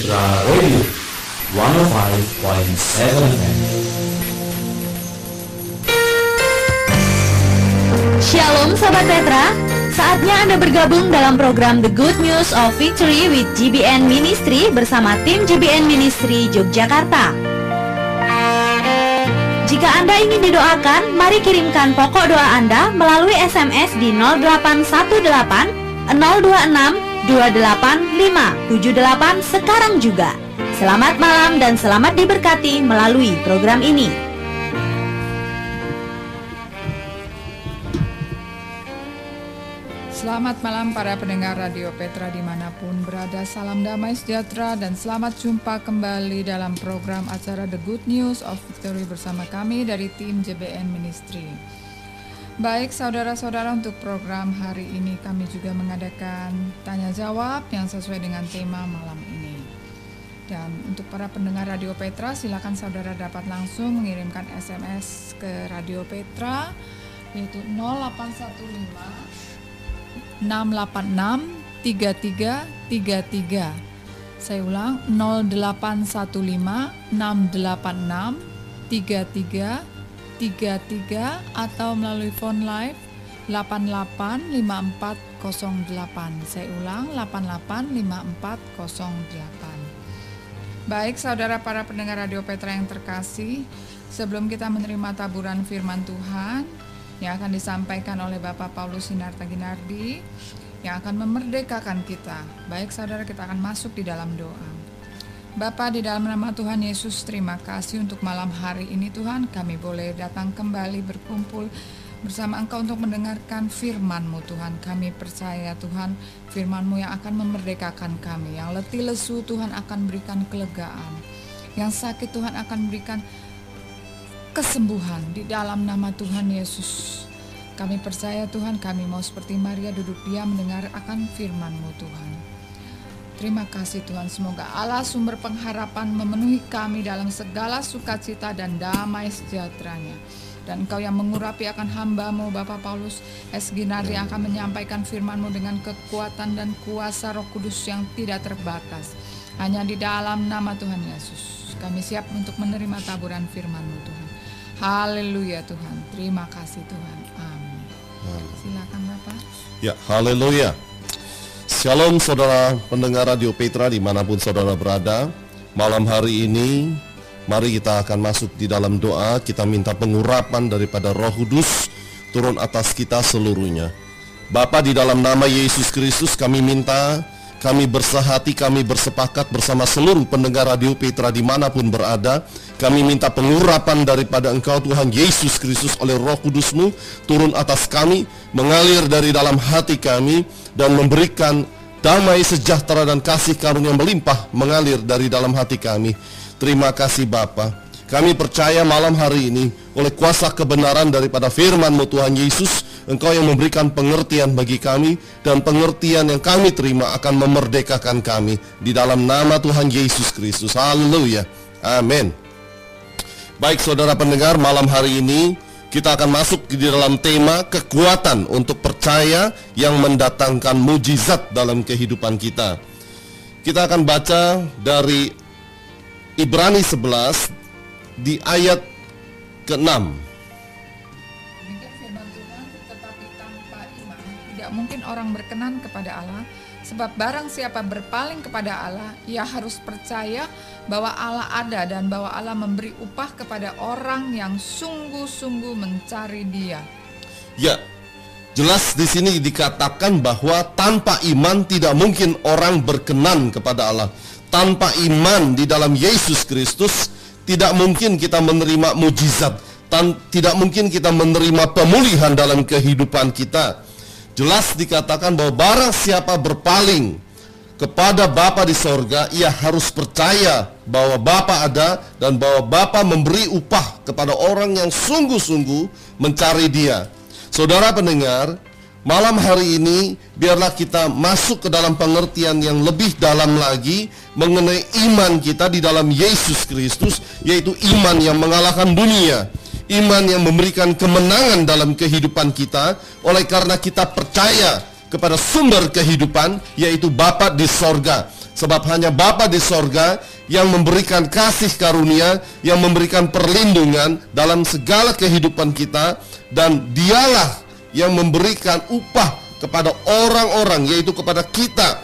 Petra Radio 105.7 FM. Shalom Sobat Petra, saatnya Anda bergabung dalam program The Good News of Victory with GBN Ministry bersama tim GBN Ministry Yogyakarta. Jika Anda ingin didoakan, mari kirimkan pokok doa Anda melalui SMS di 0818 026 28578 sekarang juga. Selamat malam dan selamat diberkati melalui program ini. Selamat malam para pendengar Radio Petra di mana pun berada. Salam damai sejahtera dan selamat jumpa kembali dalam program acara The Good News of Victory bersama kami dari tim JBN Ministry. Baik saudara-saudara untuk program hari ini kami juga mengadakan tanya jawab yang sesuai dengan tema malam ini. Dan untuk para pendengar Radio Petra silakan saudara dapat langsung mengirimkan SMS ke Radio Petra yaitu 0815 686 3333. Saya ulang 0815 686 3333 atau melalui phone live 885408. Saya ulang 885408. Baik saudara para pendengar Radio Petra yang terkasih, sebelum kita menerima taburan firman Tuhan, yang akan disampaikan oleh Bapak Paulus Sinarta Ginardi yang akan memerdekakan kita. Baik saudara kita akan masuk di dalam doa. Bapa di dalam nama Tuhan Yesus terima kasih untuk malam hari ini Tuhan kami boleh datang kembali berkumpul bersama Engkau untuk mendengarkan firman-Mu Tuhan. Kami percaya Tuhan firman-Mu yang akan memerdekakan kami. Yang letih lesu Tuhan akan berikan kelegaan. Yang sakit Tuhan akan berikan kesembuhan di dalam nama Tuhan Yesus. Kami percaya Tuhan kami mau seperti Maria duduk diam mendengar akan firman-Mu Tuhan. Terima kasih Tuhan, semoga Allah sumber pengharapan memenuhi kami dalam segala sukacita dan damai sejahteranya. Dan Engkau yang mengurapi akan hambamu Bapak Paulus S. Ginardi akan menyampaikan firmanmu dengan kekuatan dan kuasa roh kudus yang tidak terbatas. Hanya di dalam nama Tuhan Yesus. Kami siap untuk menerima taburan firmanmu Tuhan. Haleluya Tuhan. Terima kasih Tuhan. Amin. Silakan Bapak. Ya, haleluya. Shalom saudara pendengar Radio Petra di mana pun saudara berada. Malam hari ini, mari kita akan masuk di dalam doa. Kita minta pengurapan daripada roh kudus turun atas kita seluruhnya. Bapa di dalam nama Yesus Kristus kami minta kami bersahati, kami bersepakat bersama seluruh pendengar Radio Petra di mana pun berada. Kami minta pengurapan daripada Engkau Tuhan Yesus Kristus oleh roh kudusmu turun atas kami, mengalir dari dalam hati kami dan memberikan damai sejahtera dan kasih karunia melimpah mengalir dari dalam hati kami. Terima kasih Bapa. Kami percaya malam hari ini oleh kuasa kebenaran daripada firman-Mu Tuhan Yesus, Engkau yang memberikan pengertian bagi kami dan pengertian yang kami terima akan memerdekakan kami di dalam nama Tuhan Yesus Kristus. Haleluya. Amin. Baik saudara pendengar, malam hari ini kita akan masuk di dalam tema kekuatan untuk percaya yang mendatangkan mujizat dalam kehidupan kita. Kita akan baca dari Ibrani 11 di ayat ke-6. Demikian firman Tuhan, tetapi tanpa iman tidak mungkin orang berkenan kepada Allah, sebab barang siapa berpaling kepada Allah, ia harus percaya bahwa Allah ada dan bahwa Allah memberi upah kepada orang yang sungguh-sungguh mencari Dia. Ya, jelas di sini dikatakan bahwa tanpa iman tidak mungkin orang berkenan kepada Allah. Tanpa iman di dalam Yesus Kristus tidak mungkin kita menerima mujizat, tidak mungkin kita menerima pemulihan dalam kehidupan kita. Jelas dikatakan bahwa barang siapa berpaling kepada Bapa di sorga, ia harus percaya bahwa Bapa ada dan bahwa Bapa memberi upah kepada orang yang sungguh-sungguh mencari dia. Saudara pendengar, Malam hari ini biarlah kita masuk ke dalam pengertian yang lebih dalam lagi mengenai iman kita di dalam Yesus Kristus yaitu iman yang mengalahkan dunia. Iman yang memberikan kemenangan dalam kehidupan kita oleh karena kita percaya kepada sumber kehidupan yaitu Bapa di sorga. Sebab hanya Bapa di sorga yang memberikan kasih karunia, yang memberikan perlindungan dalam segala kehidupan kita dan dialah yang memberikan upah kepada orang-orang yaitu kepada kita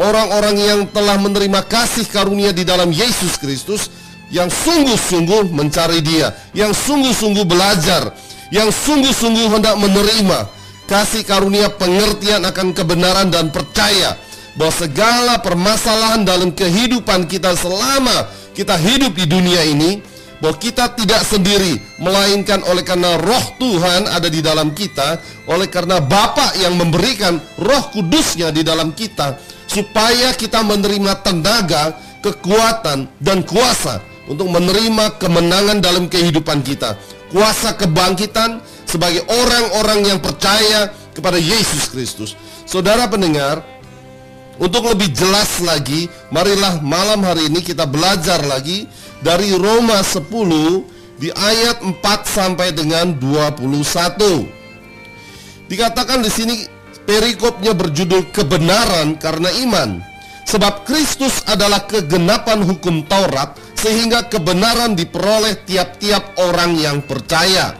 orang-orang yang telah menerima kasih karunia di dalam Yesus Kristus yang sungguh-sungguh mencari Dia, yang sungguh-sungguh belajar, yang sungguh-sungguh hendak menerima kasih karunia pengertian akan kebenaran dan percaya bahwa segala permasalahan dalam kehidupan kita selama kita hidup di dunia ini bahwa kita tidak sendiri melainkan oleh karena roh Tuhan ada di dalam kita oleh karena Bapa yang memberikan roh kudusnya di dalam kita supaya kita menerima tenaga kekuatan dan kuasa untuk menerima kemenangan dalam kehidupan kita kuasa kebangkitan sebagai orang-orang yang percaya kepada Yesus Kristus saudara pendengar untuk lebih jelas lagi, marilah malam hari ini kita belajar lagi dari Roma 10 di ayat 4 sampai dengan 21. Dikatakan di sini perikopnya berjudul kebenaran karena iman. Sebab Kristus adalah kegenapan hukum Taurat sehingga kebenaran diperoleh tiap-tiap orang yang percaya.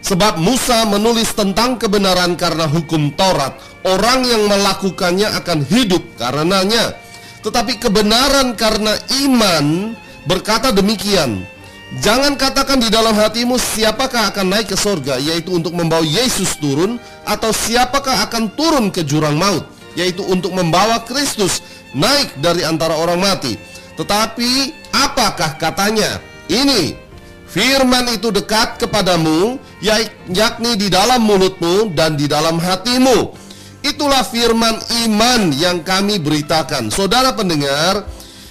Sebab Musa menulis tentang kebenaran karena hukum Taurat, orang yang melakukannya akan hidup karenanya. Tetapi kebenaran karena iman berkata demikian, Jangan katakan di dalam hatimu siapakah akan naik ke sorga Yaitu untuk membawa Yesus turun Atau siapakah akan turun ke jurang maut Yaitu untuk membawa Kristus naik dari antara orang mati Tetapi apakah katanya Ini Firman itu dekat kepadamu Yakni di dalam mulutmu dan di dalam hatimu? Itulah firman iman yang kami beritakan. Saudara pendengar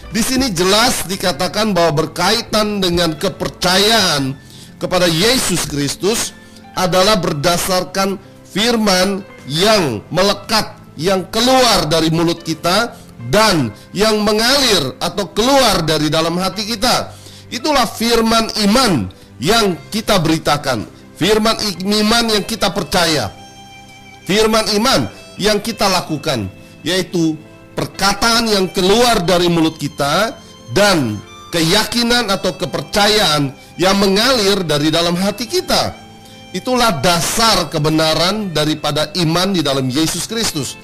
di sini jelas dikatakan bahwa berkaitan dengan kepercayaan kepada Yesus Kristus adalah berdasarkan firman yang melekat, yang keluar dari mulut kita dan yang mengalir atau keluar dari dalam hati kita. Itulah firman iman yang kita beritakan, firman iman yang kita percaya, firman iman yang kita lakukan, yaitu perkataan yang keluar dari mulut kita dan keyakinan atau kepercayaan yang mengalir dari dalam hati kita. Itulah dasar kebenaran daripada iman di dalam Yesus Kristus.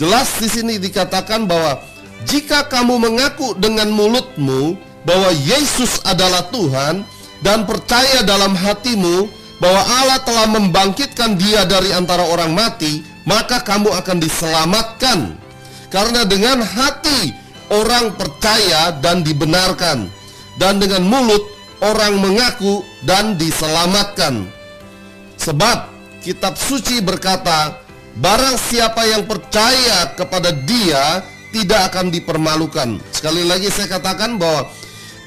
Jelas di sini dikatakan bahwa jika kamu mengaku dengan mulutmu bahwa Yesus adalah Tuhan dan percaya dalam hatimu bahwa Allah telah membangkitkan dia dari antara orang mati, maka kamu akan diselamatkan. Karena dengan hati orang percaya dan dibenarkan Dan dengan mulut orang mengaku dan diselamatkan Sebab kitab suci berkata Barang siapa yang percaya kepada dia tidak akan dipermalukan. Sekali lagi saya katakan bahwa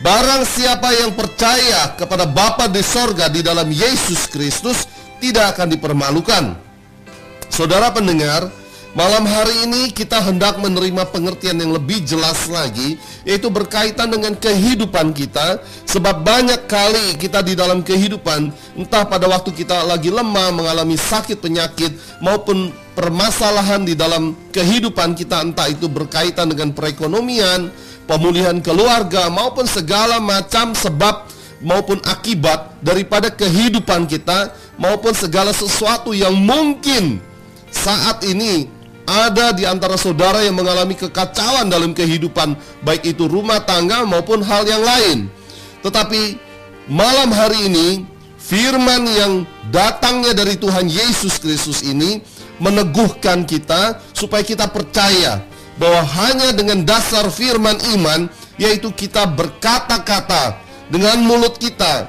Barang siapa yang percaya kepada Bapa di sorga di dalam Yesus Kristus tidak akan dipermalukan. Saudara pendengar, Malam hari ini kita hendak menerima pengertian yang lebih jelas lagi Yaitu berkaitan dengan kehidupan kita. Sebab banyak kali kita di dalam kehidupan Entah pada waktu kita lagi lemah, mengalami sakit penyakit Maupun permasalahan di dalam kehidupan kita Entah itu berkaitan dengan perekonomian Pemulihan keluarga maupun segala macam sebab maupun akibat daripada kehidupan kita Maupun segala sesuatu yang mungkin saat ini ada di antara saudara yang mengalami kekacauan dalam kehidupan, baik itu rumah tangga maupun hal yang lain. Tetapi malam hari ini, firman yang datangnya dari Tuhan Yesus Kristus ini meneguhkan kita supaya kita percaya bahwa hanya dengan dasar firman iman, yaitu kita berkata-kata dengan mulut kita,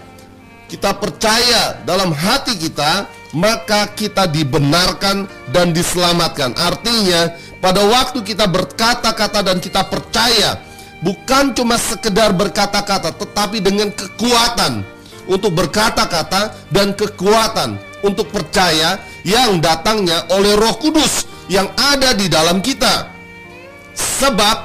kita percaya dalam hati kita maka kita dibenarkan dan diselamatkan. Artinya, pada waktu kita berkata-kata dan kita percaya, bukan cuma sekedar berkata-kata, tetapi dengan kekuatan untuk berkata-kata dan kekuatan untuk percaya yang datangnya oleh Roh Kudus yang ada di dalam kita. Sebab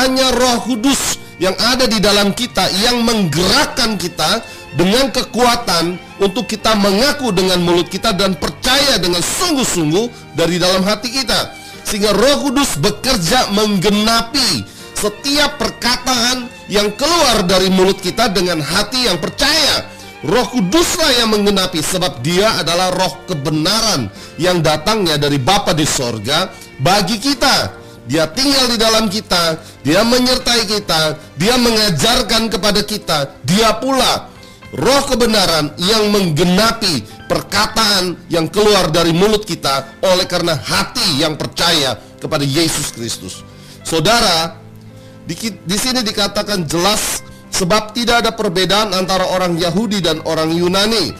hanya Roh Kudus yang ada di dalam kita yang menggerakkan kita dengan kekuatan untuk kita mengaku dengan mulut kita dan percaya dengan sungguh-sungguh dari dalam hati kita. Sehingga Roh Kudus bekerja menggenapi setiap perkataan yang keluar dari mulut kita dengan hati yang percaya. Roh Kuduslah yang menggenapi sebab dia adalah roh kebenaran yang datangnya dari Bapa di sorga bagi kita. Dia tinggal di dalam kita, dia menyertai kita, dia mengajarkan kepada kita, dia pula roh kebenaran yang menggenapi perkataan yang keluar dari mulut kita oleh karena hati yang percaya kepada Yesus Kristus. Saudara, di, di sini dikatakan jelas sebab tidak ada perbedaan antara orang Yahudi dan orang Yunani.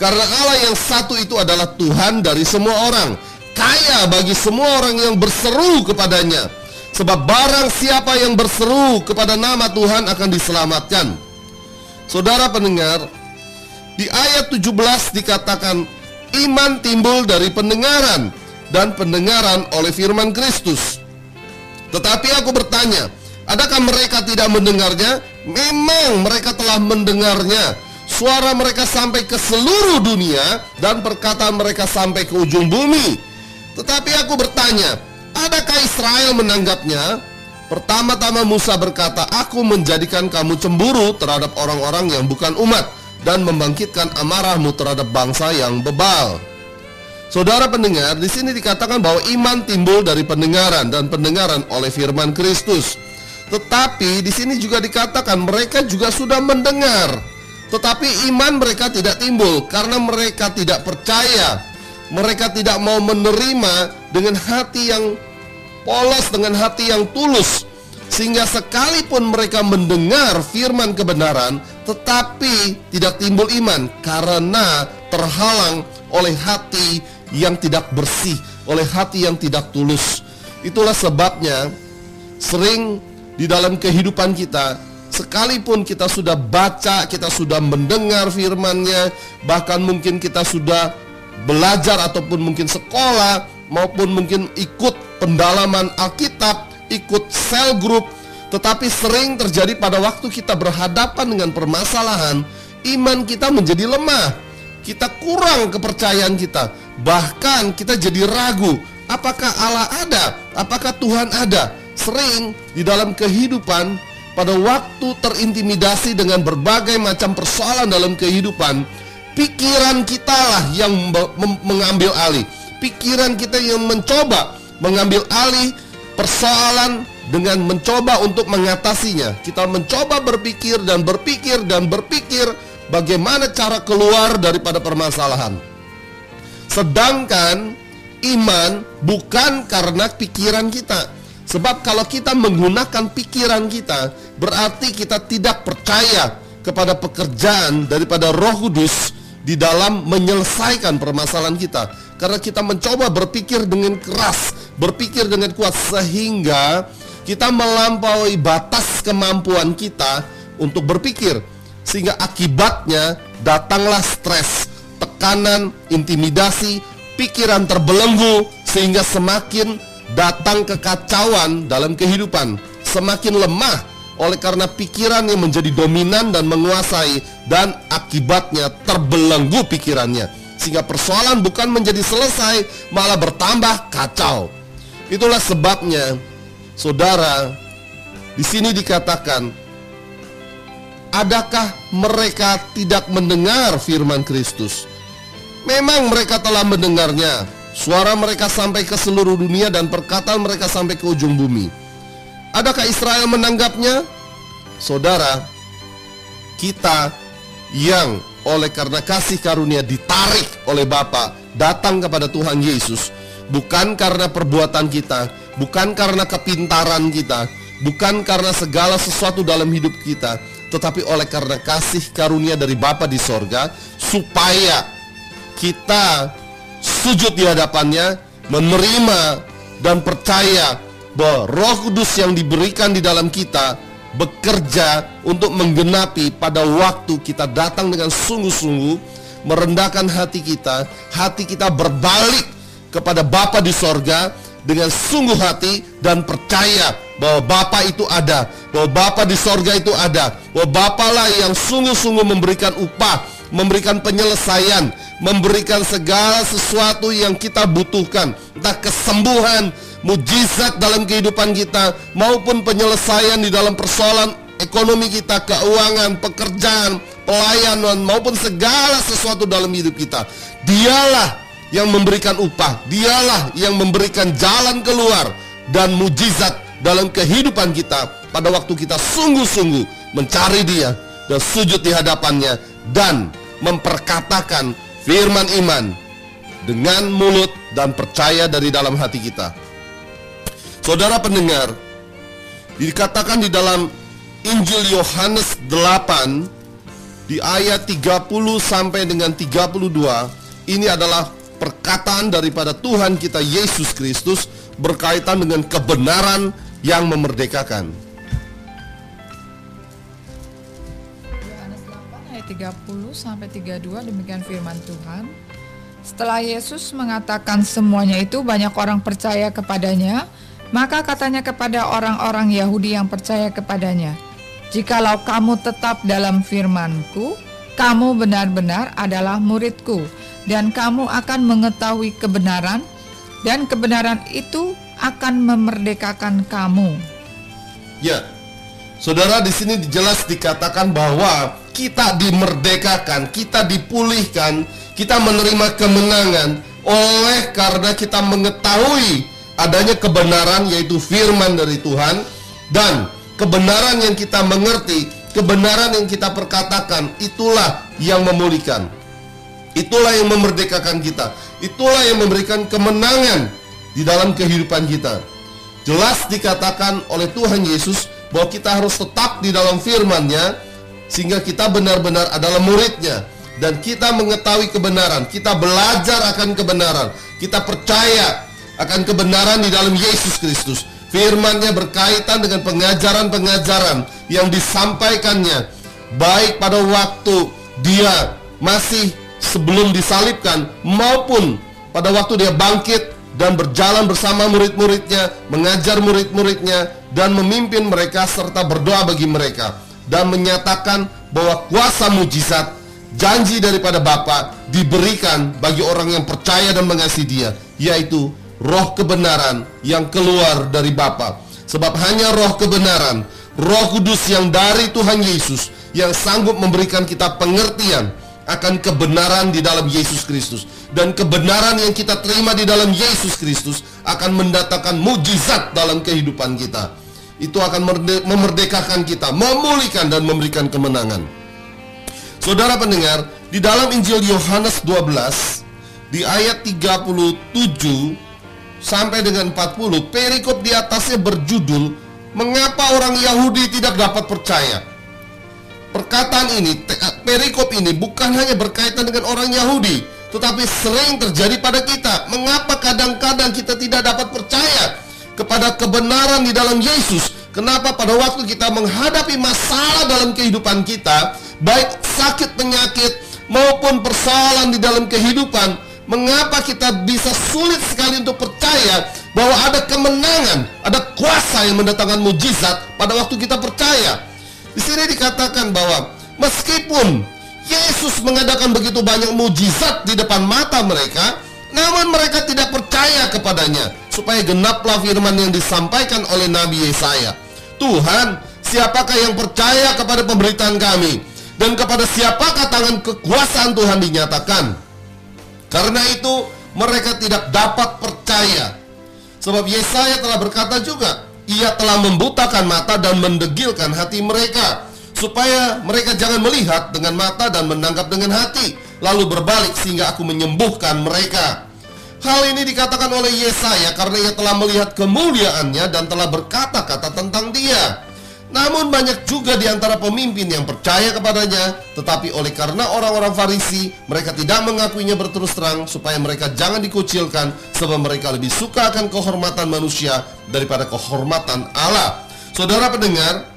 Karena Allah yang satu itu adalah Tuhan dari semua orang kaya bagi semua orang yang berseru kepadanya. Sebab barang siapa yang berseru kepada nama Tuhan akan diselamatkan. Saudara pendengar, di ayat 17 dikatakan iman timbul dari pendengaran dan pendengaran oleh firman Kristus. Tetapi aku bertanya, adakah mereka tidak mendengarnya? Memang mereka telah mendengarnya. Suara mereka sampai ke seluruh dunia dan perkataan mereka sampai ke ujung bumi. Tetapi aku bertanya, adakah Israel menanggapnya? Pertama-tama Musa berkata, aku menjadikan kamu cemburu terhadap orang-orang yang bukan umat dan membangkitkan amarahmu terhadap bangsa yang bebal. Saudara pendengar, di sini dikatakan bahwa iman timbul dari pendengaran dan pendengaran oleh firman Kristus. Tetapi di sini juga dikatakan mereka juga sudah mendengar, tetapi iman mereka tidak timbul karena mereka tidak percaya mereka tidak mau menerima dengan hati yang polos, dengan hati yang tulus. Sehingga sekalipun mereka mendengar firman kebenaran, tetapi tidak timbul iman karena terhalang oleh hati yang tidak bersih, oleh hati yang tidak tulus. Itulah sebabnya sering di dalam kehidupan kita sekalipun kita sudah baca, kita sudah mendengar firman-Nya, bahkan mungkin kita sudah belajar ataupun mungkin sekolah maupun mungkin ikut pendalaman Alkitab, ikut sel group, tetapi sering terjadi pada waktu kita berhadapan dengan permasalahan, iman kita menjadi lemah. Kita kurang kepercayaan kita. Bahkan kita jadi ragu, apakah Allah ada? Apakah Tuhan ada? Sering di dalam kehidupan pada waktu terintimidasi dengan berbagai macam persoalan dalam kehidupan, pikiran kita lah yang mengambil alih. Pikiran kita yang mencoba mengambil alih persoalan dengan mencoba untuk mengatasinya. Kita mencoba berpikir dan berpikir dan berpikir bagaimana cara keluar daripada permasalahan. Sedangkan iman bukan karena pikiran kita. Sebab kalau kita menggunakan pikiran kita, berarti kita tidak percaya kepada pekerjaan daripada Roh Kudus di dalam menyelesaikan permasalahan kita karena kita mencoba berpikir dengan keras, berpikir dengan kuat sehingga kita melampaui batas kemampuan kita untuk berpikir sehingga akibatnya datanglah stres, tekanan, intimidasi, pikiran terbelenggu sehingga semakin datang kekacauan dalam kehidupan, semakin lemah oleh karena pikiran yang menjadi dominan dan menguasai dan akibatnya terbelenggu pikirannya sehingga persoalan bukan menjadi selesai malah bertambah kacau. Itulah sebabnya saudara di sini dikatakan adakah mereka tidak mendengar firman Kristus? Memang mereka telah mendengarnya. Suara mereka sampai ke seluruh dunia dan perkataan mereka sampai ke ujung bumi. Adakah Israel menanggapnya? Saudara, kita yang oleh karena kasih karunia ditarik oleh Bapa datang kepada Tuhan Yesus bukan karena perbuatan kita, bukan karena kepintaran kita, bukan karena segala sesuatu dalam hidup kita, tetapi oleh karena kasih karunia dari Bapa di sorga supaya kita sujud di hadapannya, menerima dan percaya bahwa Roh Kudus yang diberikan di dalam kita bekerja untuk menggenapi pada waktu kita datang dengan sungguh-sungguh merendahkan hati kita, hati kita berbalik kepada Bapa di sorga dengan sungguh hati dan percaya bahwa Bapa itu ada, bahwa Bapa di sorga itu ada, bahwa Bapalah yang sungguh-sungguh memberikan upah, memberikan penyelesaian, memberikan segala sesuatu yang kita butuhkan, entah kesembuhan, mujizat dalam kehidupan kita, maupun penyelesaian di dalam persoalan ekonomi kita, keuangan, pekerjaan, pelayanan, maupun segala sesuatu dalam hidup kita. Dialah yang memberikan upah, dialah yang memberikan jalan keluar dan mujizat dalam kehidupan kita pada waktu kita sungguh-sungguh mencari dia dan sujud di hadapannya dan memperkatakan firman iman dengan mulut dan percaya dari dalam hati kita. Saudara pendengar, dikatakan di dalam Injil Yohanes 8 di ayat 30 sampai dengan 32 ini adalah perkataan daripada Tuhan kita Yesus Kristus berkaitan dengan kebenaran yang memerdekakan. Yohanes 8 ayat 30 sampai 32 demikian firman Tuhan. Setelah Yesus mengatakan semuanya itu banyak orang percaya kepadanya, maka katanya kepada orang-orang Yahudi yang percaya kepadanya, "Jikalau kamu tetap dalam firman-Ku, kamu benar-benar adalah muridku, dan kamu akan mengetahui kebenaran, dan kebenaran itu akan memerdekakan kamu." Ya, saudara di sini jelas dikatakan bahwa kita dimerdekakan, kita dipulihkan, kita menerima kemenangan oleh karena kita mengetahui adanya kebenaran yaitu firman dari Tuhan dan kebenaran yang kita mengerti, kebenaran yang kita perkatakan itulah yang memulihkan. Itulah yang memerdekakan kita. Itulah yang memberikan kemenangan di dalam kehidupan kita. Jelas dikatakan oleh Tuhan Yesus bahwa kita harus tetap di dalam firman-Nya sehingga kita benar-benar adalah muridnya dan kita mengetahui kebenaran, kita belajar akan kebenaran, kita percaya akan kebenaran di dalam Yesus Kristus. Firman-Nya berkaitan dengan pengajaran-pengajaran yang disampaikannya baik pada waktu dia masih sebelum disalibkan maupun pada waktu dia bangkit dan berjalan bersama murid-muridnya, mengajar murid-muridnya dan memimpin mereka serta berdoa bagi mereka dan menyatakan bahwa kuasa mujizat janji daripada Bapa diberikan bagi orang yang percaya dan mengasihi Dia, yaitu roh kebenaran yang keluar dari Bapa. Sebab hanya roh kebenaran, roh kudus yang dari Tuhan Yesus yang sanggup memberikan kita pengertian akan kebenaran di dalam Yesus Kristus dan kebenaran yang kita terima di dalam Yesus Kristus akan mendatangkan mujizat dalam kehidupan kita itu akan memerdekakan kita, memulihkan dan memberikan kemenangan. Saudara pendengar, di dalam Injil Yohanes 12 di ayat 37 sampai dengan 40, perikop di atasnya berjudul Mengapa orang Yahudi tidak dapat percaya? Perkataan ini, perikop ini bukan hanya berkaitan dengan orang Yahudi, tetapi sering terjadi pada kita. Mengapa kadang-kadang kita tidak dapat percaya? kepada kebenaran di dalam Yesus. Kenapa pada waktu kita menghadapi masalah dalam kehidupan kita, baik sakit penyakit maupun persoalan di dalam kehidupan, mengapa kita bisa sulit sekali untuk percaya bahwa ada kemenangan, ada kuasa yang mendatangkan mujizat pada waktu kita percaya. Di sini dikatakan bahwa meskipun Yesus mengadakan begitu banyak mujizat di depan mata mereka, namun mereka tidak percaya kepadanya supaya genaplah firman yang disampaikan oleh Nabi Yesaya. Tuhan, siapakah yang percaya kepada pemberitaan kami dan kepada siapakah tangan kekuasaan Tuhan dinyatakan? Karena itu mereka tidak dapat percaya. Sebab Yesaya telah berkata juga, ia telah membutakan mata dan mendegilkan hati mereka supaya mereka jangan melihat dengan mata dan menangkap dengan hati lalu berbalik sehingga aku menyembuhkan mereka. Hal ini dikatakan oleh Yesaya karena ia telah melihat kemuliaannya dan telah berkata-kata tentang dia. Namun banyak juga di antara pemimpin yang percaya kepadanya Tetapi oleh karena orang-orang Farisi Mereka tidak mengakuinya berterus terang Supaya mereka jangan dikucilkan Sebab mereka lebih suka akan kehormatan manusia Daripada kehormatan Allah Saudara pendengar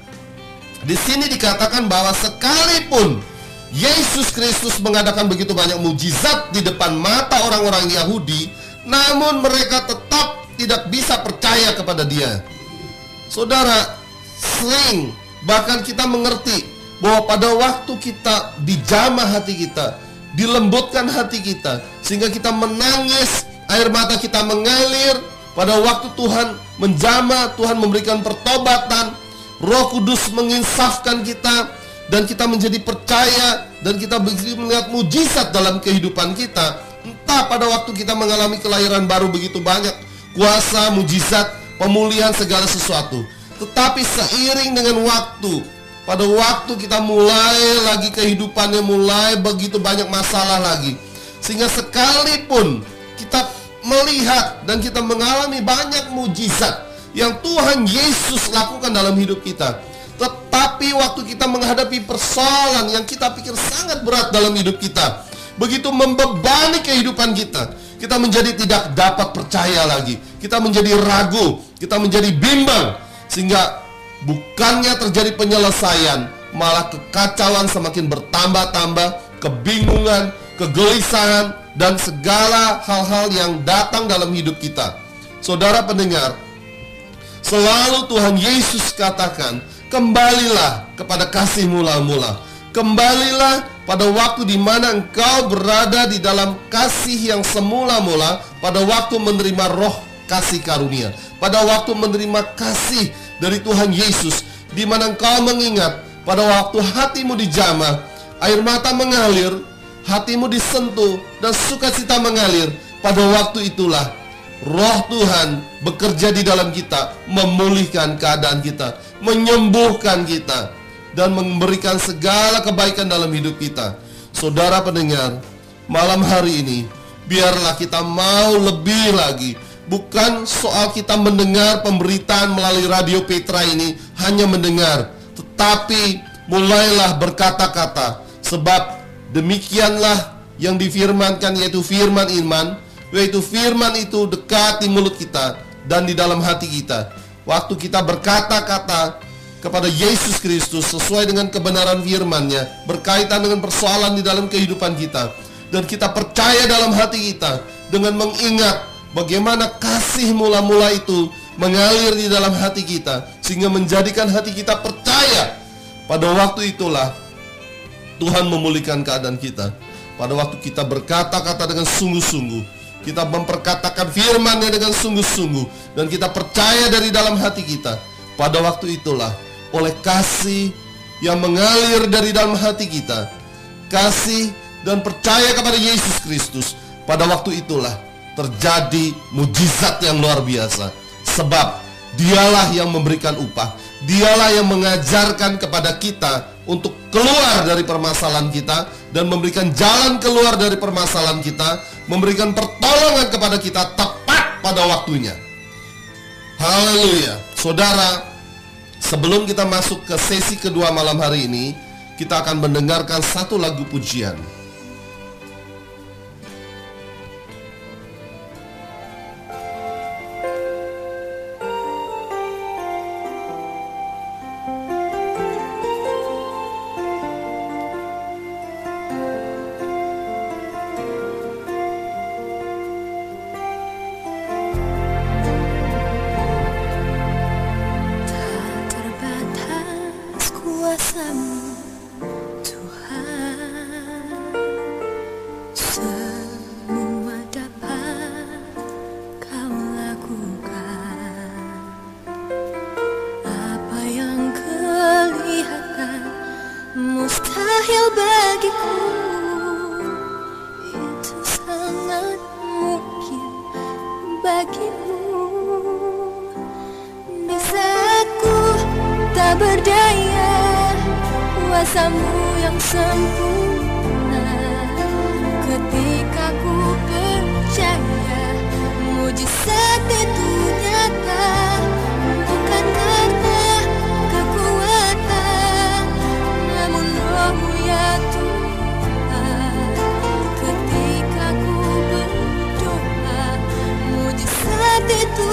di sini dikatakan bahwa sekalipun Yesus Kristus mengadakan begitu banyak mujizat di depan mata orang-orang Yahudi, namun mereka tetap tidak bisa percaya kepada Dia. Saudara, sering bahkan kita mengerti bahwa pada waktu kita dijamah hati kita, dilembutkan hati kita sehingga kita menangis, air mata kita mengalir pada waktu Tuhan menjamah, Tuhan memberikan pertobatan, Roh Kudus menginsafkan kita dan kita menjadi percaya dan kita begitu melihat mujizat dalam kehidupan kita. Entah pada waktu kita mengalami kelahiran baru begitu banyak kuasa, mujizat, pemulihan segala sesuatu. Tetapi seiring dengan waktu, pada waktu kita mulai lagi kehidupannya mulai begitu banyak masalah lagi. Sehingga sekalipun kita melihat dan kita mengalami banyak mujizat yang Tuhan Yesus lakukan dalam hidup kita. Tetapi waktu kita menghadapi persoalan yang kita pikir sangat berat dalam hidup kita, begitu membebani kehidupan kita, kita menjadi tidak dapat percaya lagi. Kita menjadi ragu, kita menjadi bimbang sehingga bukannya terjadi penyelesaian, malah kekacauan semakin bertambah-tambah, kebingungan, kegelisahan dan segala hal-hal yang datang dalam hidup kita. Saudara pendengar, selalu Tuhan Yesus katakan, kembalilah kepada kasih mula-mula. Kembalilah pada waktu di mana engkau berada di dalam kasih yang semula-mula pada waktu menerima roh kasih karunia. Pada waktu menerima kasih dari Tuhan Yesus di mana engkau mengingat pada waktu hatimu dijamah, air mata mengalir, hatimu disentuh dan sukacita mengalir. Pada waktu itulah roh Tuhan bekerja di dalam kita, memulihkan keadaan kita, menyembuhkan kita dan memberikan segala kebaikan dalam hidup kita. Saudara pendengar, malam hari ini biarlah kita mau lebih lagi Bukan soal kita mendengar pemberitaan melalui radio Petra ini hanya mendengar, tetapi mulailah berkata-kata sebab demikianlah yang difirmankan yaitu firman iman, yaitu firman itu dekat di mulut kita dan di dalam hati kita. Waktu kita berkata-kata kepada Yesus Kristus sesuai dengan kebenaran firman-Nya berkaitan dengan persoalan di dalam kehidupan kita dan kita percaya dalam hati kita dengan mengingat bagaimana kasih mula-mula itu mengalir di dalam hati kita sehingga menjadikan hati kita percaya pada waktu itulah Tuhan memulihkan keadaan kita. Pada waktu kita berkata-kata dengan sungguh-sungguh kita memperkatakan firman-Nya dengan sungguh-sungguh dan kita percaya dari dalam hati kita pada waktu itulah oleh kasih yang mengalir dari dalam hati kita kasih dan percaya kepada Yesus Kristus pada waktu itulah terjadi mujizat yang luar biasa. Sebab dialah yang memberikan upah. Dialah yang mengajarkan kepada kita untuk keluar dari permasalahan kita dan memberikan jalan keluar dari permasalahan kita, memberikan pertolongan kepada kita tepat pada waktunya. Haleluya. Saudara, sebelum kita masuk ke sesi kedua malam hari ini, kita akan mendengarkan satu lagu pujian. Kuasamu yang sempurna. Ketika ku percaya Mujizat itu nyata Bukan karena kekuatan Namun rohmu ya Tuhan. Ketika ku berdoa Mujizat itu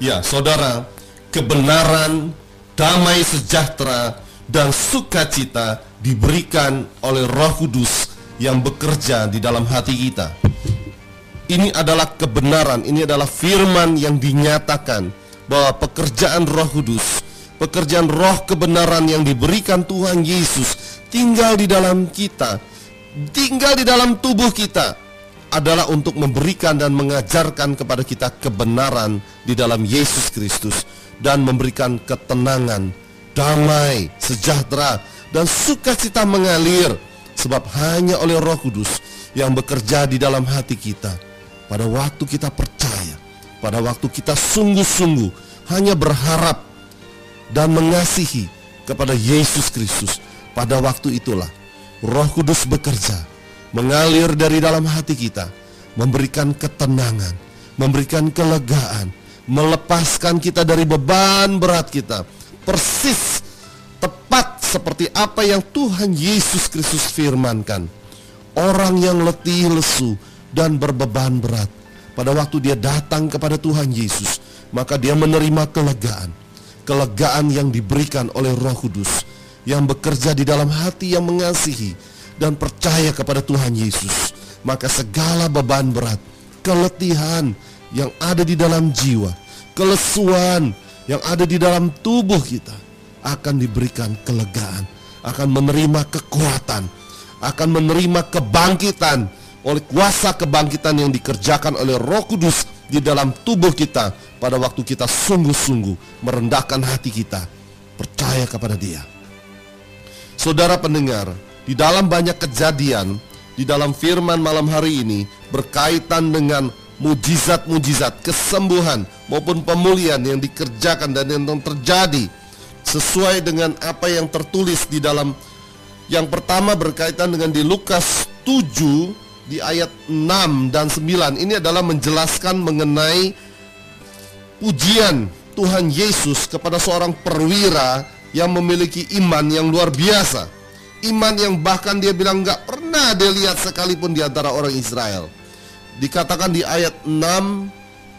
Ya, saudara, kebenaran, damai sejahtera, dan sukacita diberikan oleh Roh Kudus yang bekerja di dalam hati kita. Ini adalah kebenaran, ini adalah firman yang dinyatakan bahwa pekerjaan Roh Kudus, pekerjaan Roh kebenaran yang diberikan Tuhan Yesus tinggal di dalam kita, tinggal di dalam tubuh kita adalah untuk memberikan dan mengajarkan kepada kita kebenaran di dalam Yesus Kristus dan memberikan ketenangan, damai, sejahtera dan sukacita mengalir sebab hanya oleh Roh Kudus yang bekerja di dalam hati kita pada waktu kita percaya, pada waktu kita sungguh-sungguh hanya berharap dan mengasihi kepada Yesus Kristus. Pada waktu itulah Roh Kudus bekerja, mengalir dari dalam hati kita, memberikan ketenangan, memberikan kelegaan, melepaskan kita dari beban berat kita. Persis tepat seperti apa yang Tuhan Yesus Kristus firmankan. Orang yang letih, lesu, dan berbeban berat. Pada waktu dia datang kepada Tuhan Yesus, maka dia menerima kelegaan. Kelegaan yang diberikan oleh Roh Kudus yang bekerja di dalam hati yang mengasihi dan percaya kepada Tuhan Yesus. Maka segala beban berat, keletihan yang ada di dalam jiwa, kelesuan yang ada di dalam tubuh kita akan diberikan kelegaan, akan menerima kekuatan, akan menerima kebangkitan oleh kuasa kebangkitan yang dikerjakan oleh Roh Kudus di dalam tubuh kita pada waktu kita sungguh-sungguh merendahkan hati kita, percaya kepada Dia. Saudara pendengar, di dalam banyak kejadian di dalam firman malam hari ini berkaitan dengan mujizat-mujizat, kesembuhan maupun pemulihan yang dikerjakan dan yang terjadi sesuai dengan apa yang tertulis di dalam yang pertama berkaitan dengan di Lukas 7 di ayat 6 dan 9 ini adalah menjelaskan mengenai pujian Tuhan Yesus kepada seorang perwira yang memiliki iman yang luar biasa. Iman yang bahkan dia bilang nggak pernah dia lihat sekalipun di antara orang Israel. Dikatakan di ayat 6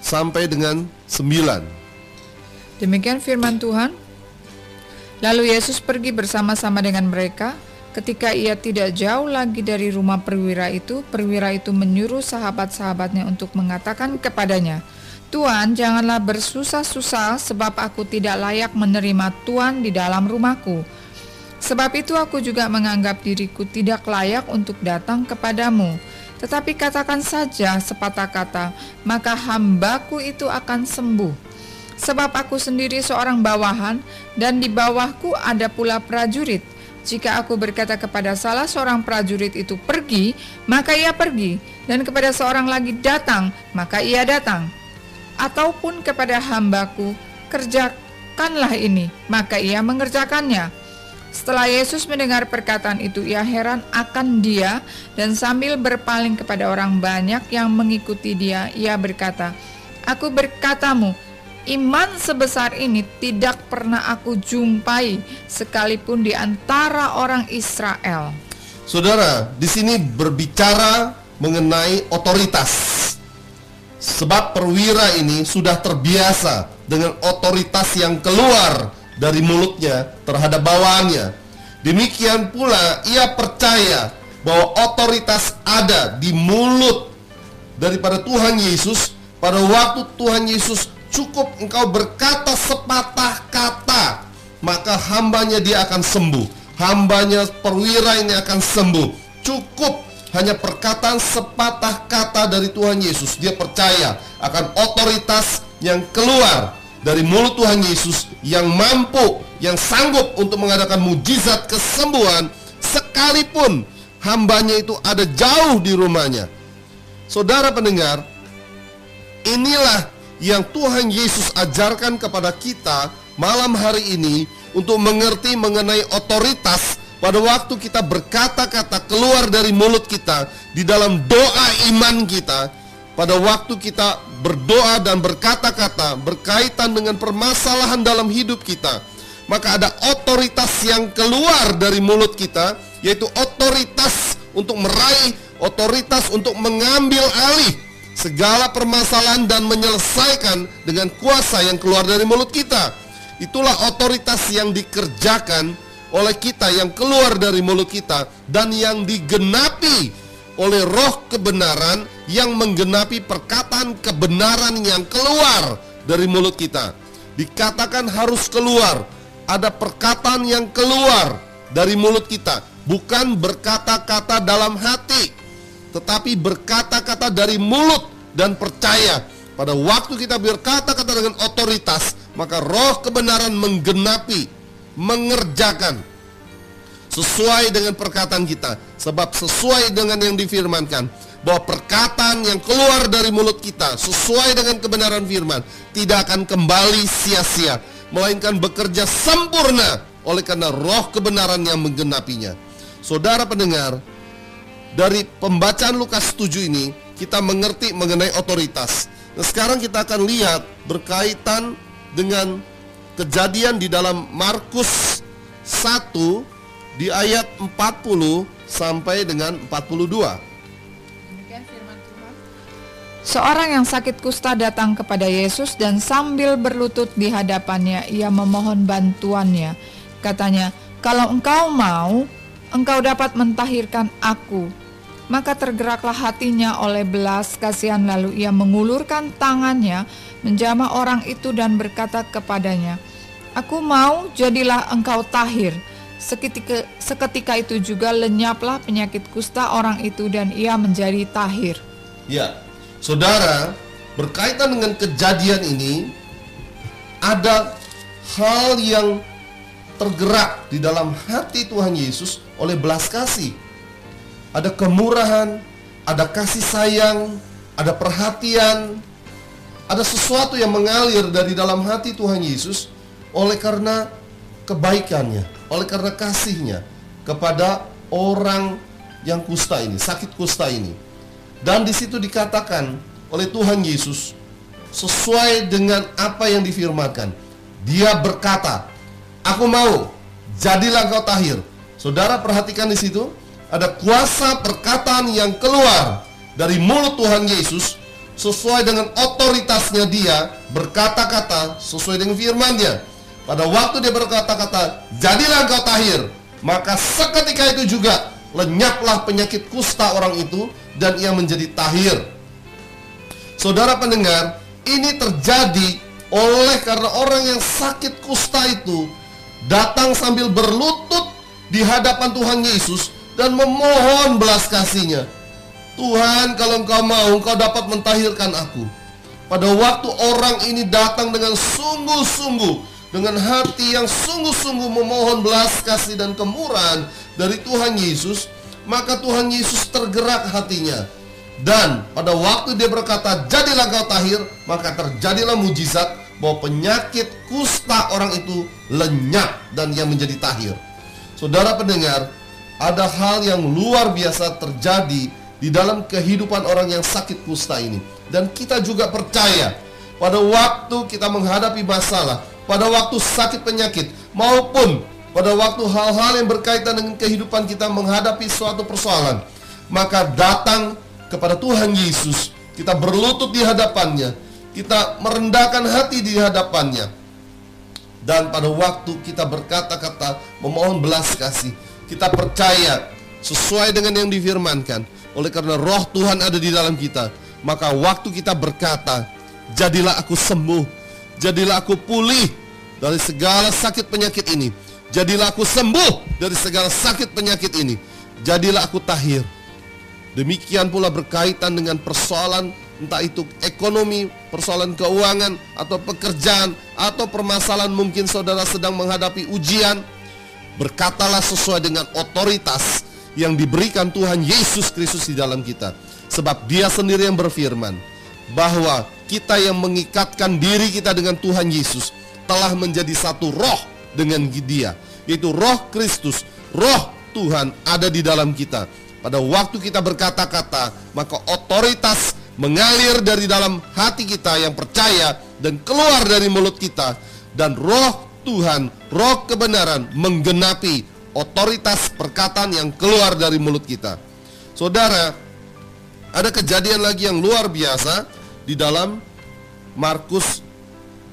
sampai dengan 9. Demikian firman Tuhan. Lalu Yesus pergi bersama-sama dengan mereka. Ketika ia tidak jauh lagi dari rumah perwira itu, perwira itu menyuruh sahabat-sahabatnya untuk mengatakan kepadanya, Tuhan, janganlah bersusah-susah sebab aku tidak layak menerima Tuhan di dalam rumahku. Sebab itu aku juga menganggap diriku tidak layak untuk datang kepadamu. Tetapi katakan saja sepatah kata, maka hambaku itu akan sembuh. Sebab aku sendiri seorang bawahan dan di bawahku ada pula prajurit. Jika aku berkata kepada salah seorang prajurit itu pergi, maka ia pergi, dan kepada seorang lagi datang, maka ia datang. Ataupun kepada hambaku, kerjakanlah ini, maka ia mengerjakannya. Setelah Yesus mendengar perkataan itu, ia heran akan dia, dan sambil berpaling kepada orang banyak yang mengikuti dia, ia berkata, Aku berkatamu, Iman sebesar ini tidak pernah aku jumpai sekalipun di antara orang Israel. Saudara, di sini berbicara mengenai otoritas. Sebab perwira ini sudah terbiasa dengan otoritas yang keluar dari mulutnya terhadap bawahannya. Demikian pula ia percaya bahwa otoritas ada di mulut daripada Tuhan Yesus. Pada waktu Tuhan Yesus cukup engkau berkata sepatah kata maka hambanya dia akan sembuh. Hambanya perwira ini akan sembuh. Cukup hanya perkataan sepatah kata dari Tuhan Yesus. Dia percaya akan otoritas yang keluar dari mulut Tuhan Yesus yang mampu yang sanggup untuk mengadakan mujizat kesembuhan sekalipun hambanya itu ada jauh di rumahnya. Saudara pendengar inilah yang Tuhan Yesus ajarkan kepada kita malam hari ini untuk mengerti mengenai otoritas pada waktu kita berkata-kata keluar dari mulut kita di dalam doa iman kita pada waktu kita berdoa dan berkata-kata berkaitan dengan permasalahan dalam hidup kita maka ada otoritas yang keluar dari mulut kita yaitu otoritas untuk meraih otoritas untuk mengambil alih segala permasalahan dan menyelesaikan dengan kuasa yang keluar dari mulut kita. Itulah otoritas yang dikerjakan oleh kita yang keluar dari mulut kita dan yang digenapi oleh roh kebenaran yang menggenapi perkataan kebenaran yang keluar dari mulut kita. Dikatakan harus keluar, ada perkataan yang keluar dari mulut kita, bukan berkata-kata dalam hati tetapi berkata-kata dari mulut dan percaya. Pada waktu kita berkata-kata dengan otoritas, maka roh kebenaran menggenapi, mengerjakan sesuai dengan perkataan kita. Sebab sesuai dengan yang difirmankan, bahwa perkataan yang keluar dari mulut kita sesuai dengan kebenaran firman tidak akan kembali sia-sia, melainkan bekerja sempurna oleh karena roh kebenaran yang menggenapinya. Saudara pendengar, dari pembacaan Lukas 7 ini kita mengerti mengenai otoritas. Nah, sekarang kita akan lihat berkaitan dengan kejadian di dalam Markus 1 di ayat 40 sampai dengan 42. Seorang yang sakit kusta datang kepada Yesus dan sambil berlutut di hadapannya ia memohon bantuannya. Katanya, "Kalau engkau mau, engkau dapat mentahirkan aku." Maka tergeraklah hatinya oleh belas kasihan lalu ia mengulurkan tangannya menjamah orang itu dan berkata kepadanya, Aku mau jadilah engkau tahir. Seketika, seketika itu juga lenyaplah penyakit kusta orang itu dan ia menjadi tahir. Ya, saudara, berkaitan dengan kejadian ini ada hal yang tergerak di dalam hati Tuhan Yesus oleh belas kasih. Ada kemurahan, ada kasih sayang, ada perhatian, ada sesuatu yang mengalir dari dalam hati Tuhan Yesus oleh karena kebaikannya, oleh karena kasihnya kepada orang yang kusta ini, sakit kusta ini. Dan di situ dikatakan oleh Tuhan Yesus sesuai dengan apa yang difirmankan. Dia berkata, "Aku mau, jadilah engkau tahir." Saudara perhatikan di situ ada kuasa perkataan yang keluar dari mulut Tuhan Yesus sesuai dengan otoritasnya dia berkata-kata sesuai dengan firman-Nya. Pada waktu dia berkata-kata, "Jadilah engkau tahir," maka seketika itu juga lenyaplah penyakit kusta orang itu dan ia menjadi tahir. Saudara pendengar, ini terjadi oleh karena orang yang sakit kusta itu datang sambil berlutut di hadapan Tuhan Yesus dan memohon belas kasihnya. Tuhan, kalau engkau mau, engkau dapat mentahirkan aku. Pada waktu orang ini datang dengan sungguh-sungguh, dengan hati yang sungguh-sungguh memohon belas kasih dan kemurahan dari Tuhan Yesus, maka Tuhan Yesus tergerak hatinya. Dan pada waktu dia berkata, jadilah kau tahir, maka terjadilah mujizat bahwa penyakit kusta orang itu lenyap dan ia menjadi tahir. Saudara pendengar, ada hal yang luar biasa terjadi di dalam kehidupan orang yang sakit kusta ini. Dan kita juga percaya pada waktu kita menghadapi masalah, pada waktu sakit penyakit, maupun pada waktu hal-hal yang berkaitan dengan kehidupan kita menghadapi suatu persoalan, maka datang kepada Tuhan Yesus, kita berlutut di hadapannya, kita merendahkan hati di hadapannya. Dan pada waktu kita berkata-kata memohon belas kasih, kita percaya sesuai dengan yang difirmankan. Oleh karena roh Tuhan ada di dalam kita, maka waktu kita berkata, jadilah aku sembuh, jadilah aku pulih dari segala sakit penyakit ini. Jadilah aku sembuh dari segala sakit penyakit ini. Jadilah aku tahir. Demikian pula berkaitan dengan persoalan entah itu ekonomi, persoalan keuangan atau pekerjaan atau permasalahan mungkin saudara sedang menghadapi ujian. Berkatalah sesuai dengan otoritas yang diberikan Tuhan Yesus Kristus di dalam kita. Sebab dia sendiri yang berfirman bahwa kita yang mengikatkan diri kita dengan Tuhan Yesus telah menjadi satu roh dengan dia. Yaitu roh Kristus, roh Tuhan ada di dalam kita. Pada waktu kita berkata-kata, maka otoritas mengalir dari dalam hati kita yang percaya dan keluar dari mulut kita dan roh Tuhan, roh kebenaran menggenapi otoritas perkataan yang keluar dari mulut kita. Saudara, ada kejadian lagi yang luar biasa di dalam Markus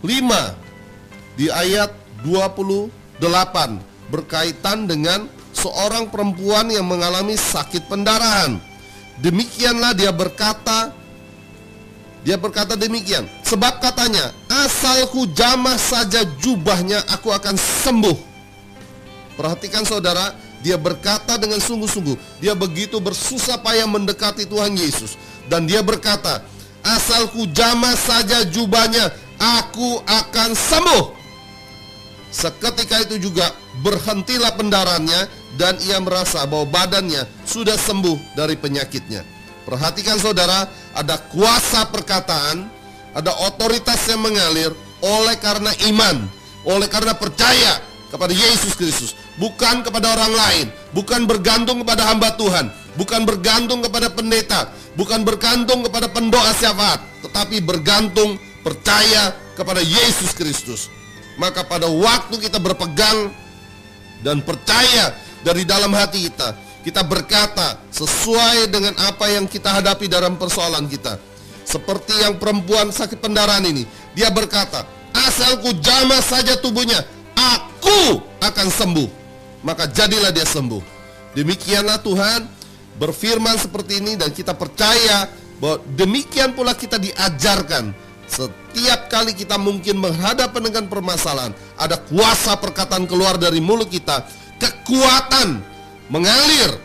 5 di ayat 28 berkaitan dengan seorang perempuan yang mengalami sakit pendarahan. Demikianlah dia berkata dia berkata demikian, sebab katanya, asalku jamah saja jubahnya aku akan sembuh. Perhatikan saudara, dia berkata dengan sungguh-sungguh, dia begitu bersusah payah mendekati Tuhan Yesus dan dia berkata, asalku jamah saja jubahnya, aku akan sembuh. Seketika itu juga berhentilah pendarahannya dan ia merasa bahwa badannya sudah sembuh dari penyakitnya. Perhatikan saudara, ada kuasa perkataan, ada otoritas yang mengalir oleh karena iman, oleh karena percaya kepada Yesus Kristus, bukan kepada orang lain, bukan bergantung kepada hamba Tuhan, bukan bergantung kepada pendeta, bukan bergantung kepada pendoa syafaat, tetapi bergantung percaya kepada Yesus Kristus. Maka pada waktu kita berpegang dan percaya dari dalam hati kita, kita berkata sesuai dengan apa yang kita hadapi dalam persoalan kita. Seperti yang perempuan sakit pendarahan ini, dia berkata, asalku jamah saja tubuhnya, aku akan sembuh. Maka jadilah dia sembuh. Demikianlah Tuhan berfirman seperti ini dan kita percaya bahwa demikian pula kita diajarkan setiap kali kita mungkin menghadapi dengan permasalahan, ada kuasa perkataan keluar dari mulut kita, kekuatan mengalir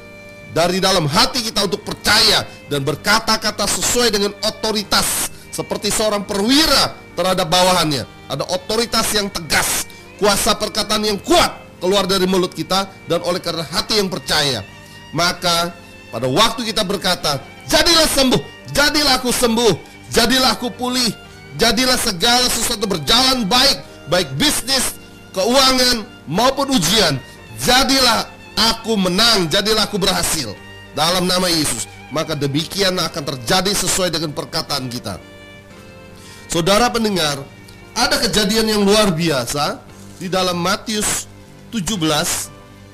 dari dalam hati kita untuk percaya dan berkata-kata sesuai dengan otoritas seperti seorang perwira terhadap bawahannya. Ada otoritas yang tegas, kuasa perkataan yang kuat keluar dari mulut kita dan oleh karena hati yang percaya. Maka pada waktu kita berkata, jadilah sembuh, jadilah aku sembuh, jadilah aku pulih, jadilah segala sesuatu berjalan baik, baik bisnis, keuangan maupun ujian. Jadilah aku menang, jadilah aku berhasil dalam nama Yesus. Maka demikian akan terjadi sesuai dengan perkataan kita. Saudara pendengar, ada kejadian yang luar biasa di dalam Matius 17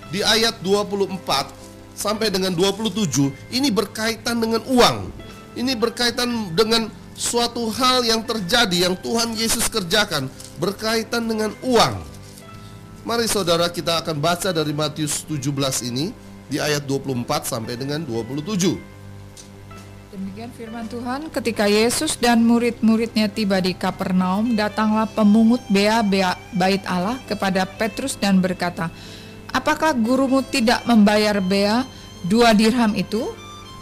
di ayat 24 sampai dengan 27 ini berkaitan dengan uang. Ini berkaitan dengan suatu hal yang terjadi yang Tuhan Yesus kerjakan berkaitan dengan uang. Mari saudara kita akan baca dari Matius 17 ini di ayat 24 sampai dengan 27. Demikian firman Tuhan, ketika Yesus dan murid-muridnya tiba di Kapernaum, datanglah pemungut bea bea bait Allah kepada Petrus dan berkata, Apakah gurumu tidak membayar bea dua dirham itu?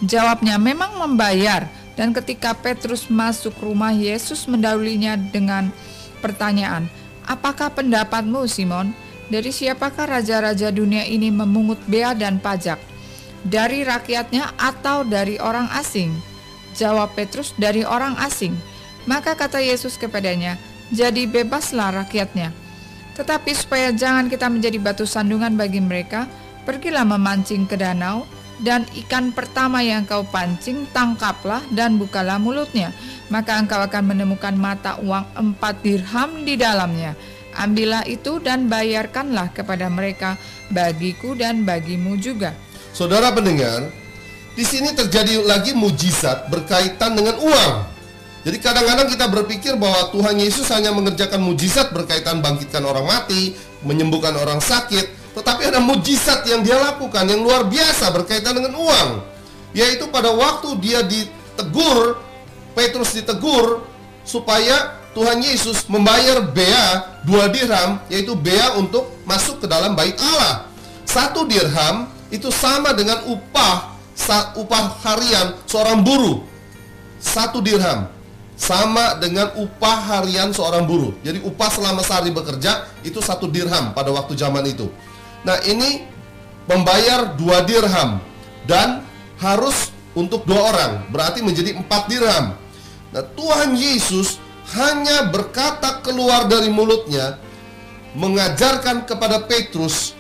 Jawabnya, memang membayar. Dan ketika Petrus masuk rumah, Yesus mendahulinya dengan pertanyaan, Apakah pendapatmu Simon? Dari siapakah raja-raja dunia ini memungut bea dan pajak? Dari rakyatnya atau dari orang asing? Jawab Petrus, dari orang asing. Maka kata Yesus kepadanya, jadi bebaslah rakyatnya. Tetapi supaya jangan kita menjadi batu sandungan bagi mereka, pergilah memancing ke danau, dan ikan pertama yang kau pancing, tangkaplah dan bukalah mulutnya. Maka engkau akan menemukan mata uang empat dirham di dalamnya. Ambillah itu dan bayarkanlah kepada mereka, bagiku dan bagimu juga. Saudara pendengar, di sini terjadi lagi mujizat berkaitan dengan uang. Jadi kadang-kadang kita berpikir bahwa Tuhan Yesus hanya mengerjakan mujizat berkaitan bangkitkan orang mati, menyembuhkan orang sakit, tetapi ada mujizat yang dia lakukan yang luar biasa berkaitan dengan uang. Yaitu pada waktu dia ditegur, Petrus ditegur supaya Tuhan Yesus membayar bea dua dirham, yaitu bea untuk masuk ke dalam bait Allah. Satu dirham itu sama dengan upah upah harian seorang buruh. Satu dirham sama dengan upah harian seorang buruh. Jadi upah selama sehari bekerja itu satu dirham pada waktu zaman itu. Nah ini membayar dua dirham dan harus untuk dua orang berarti menjadi empat dirham. Nah Tuhan Yesus hanya berkata keluar dari mulutnya mengajarkan kepada Petrus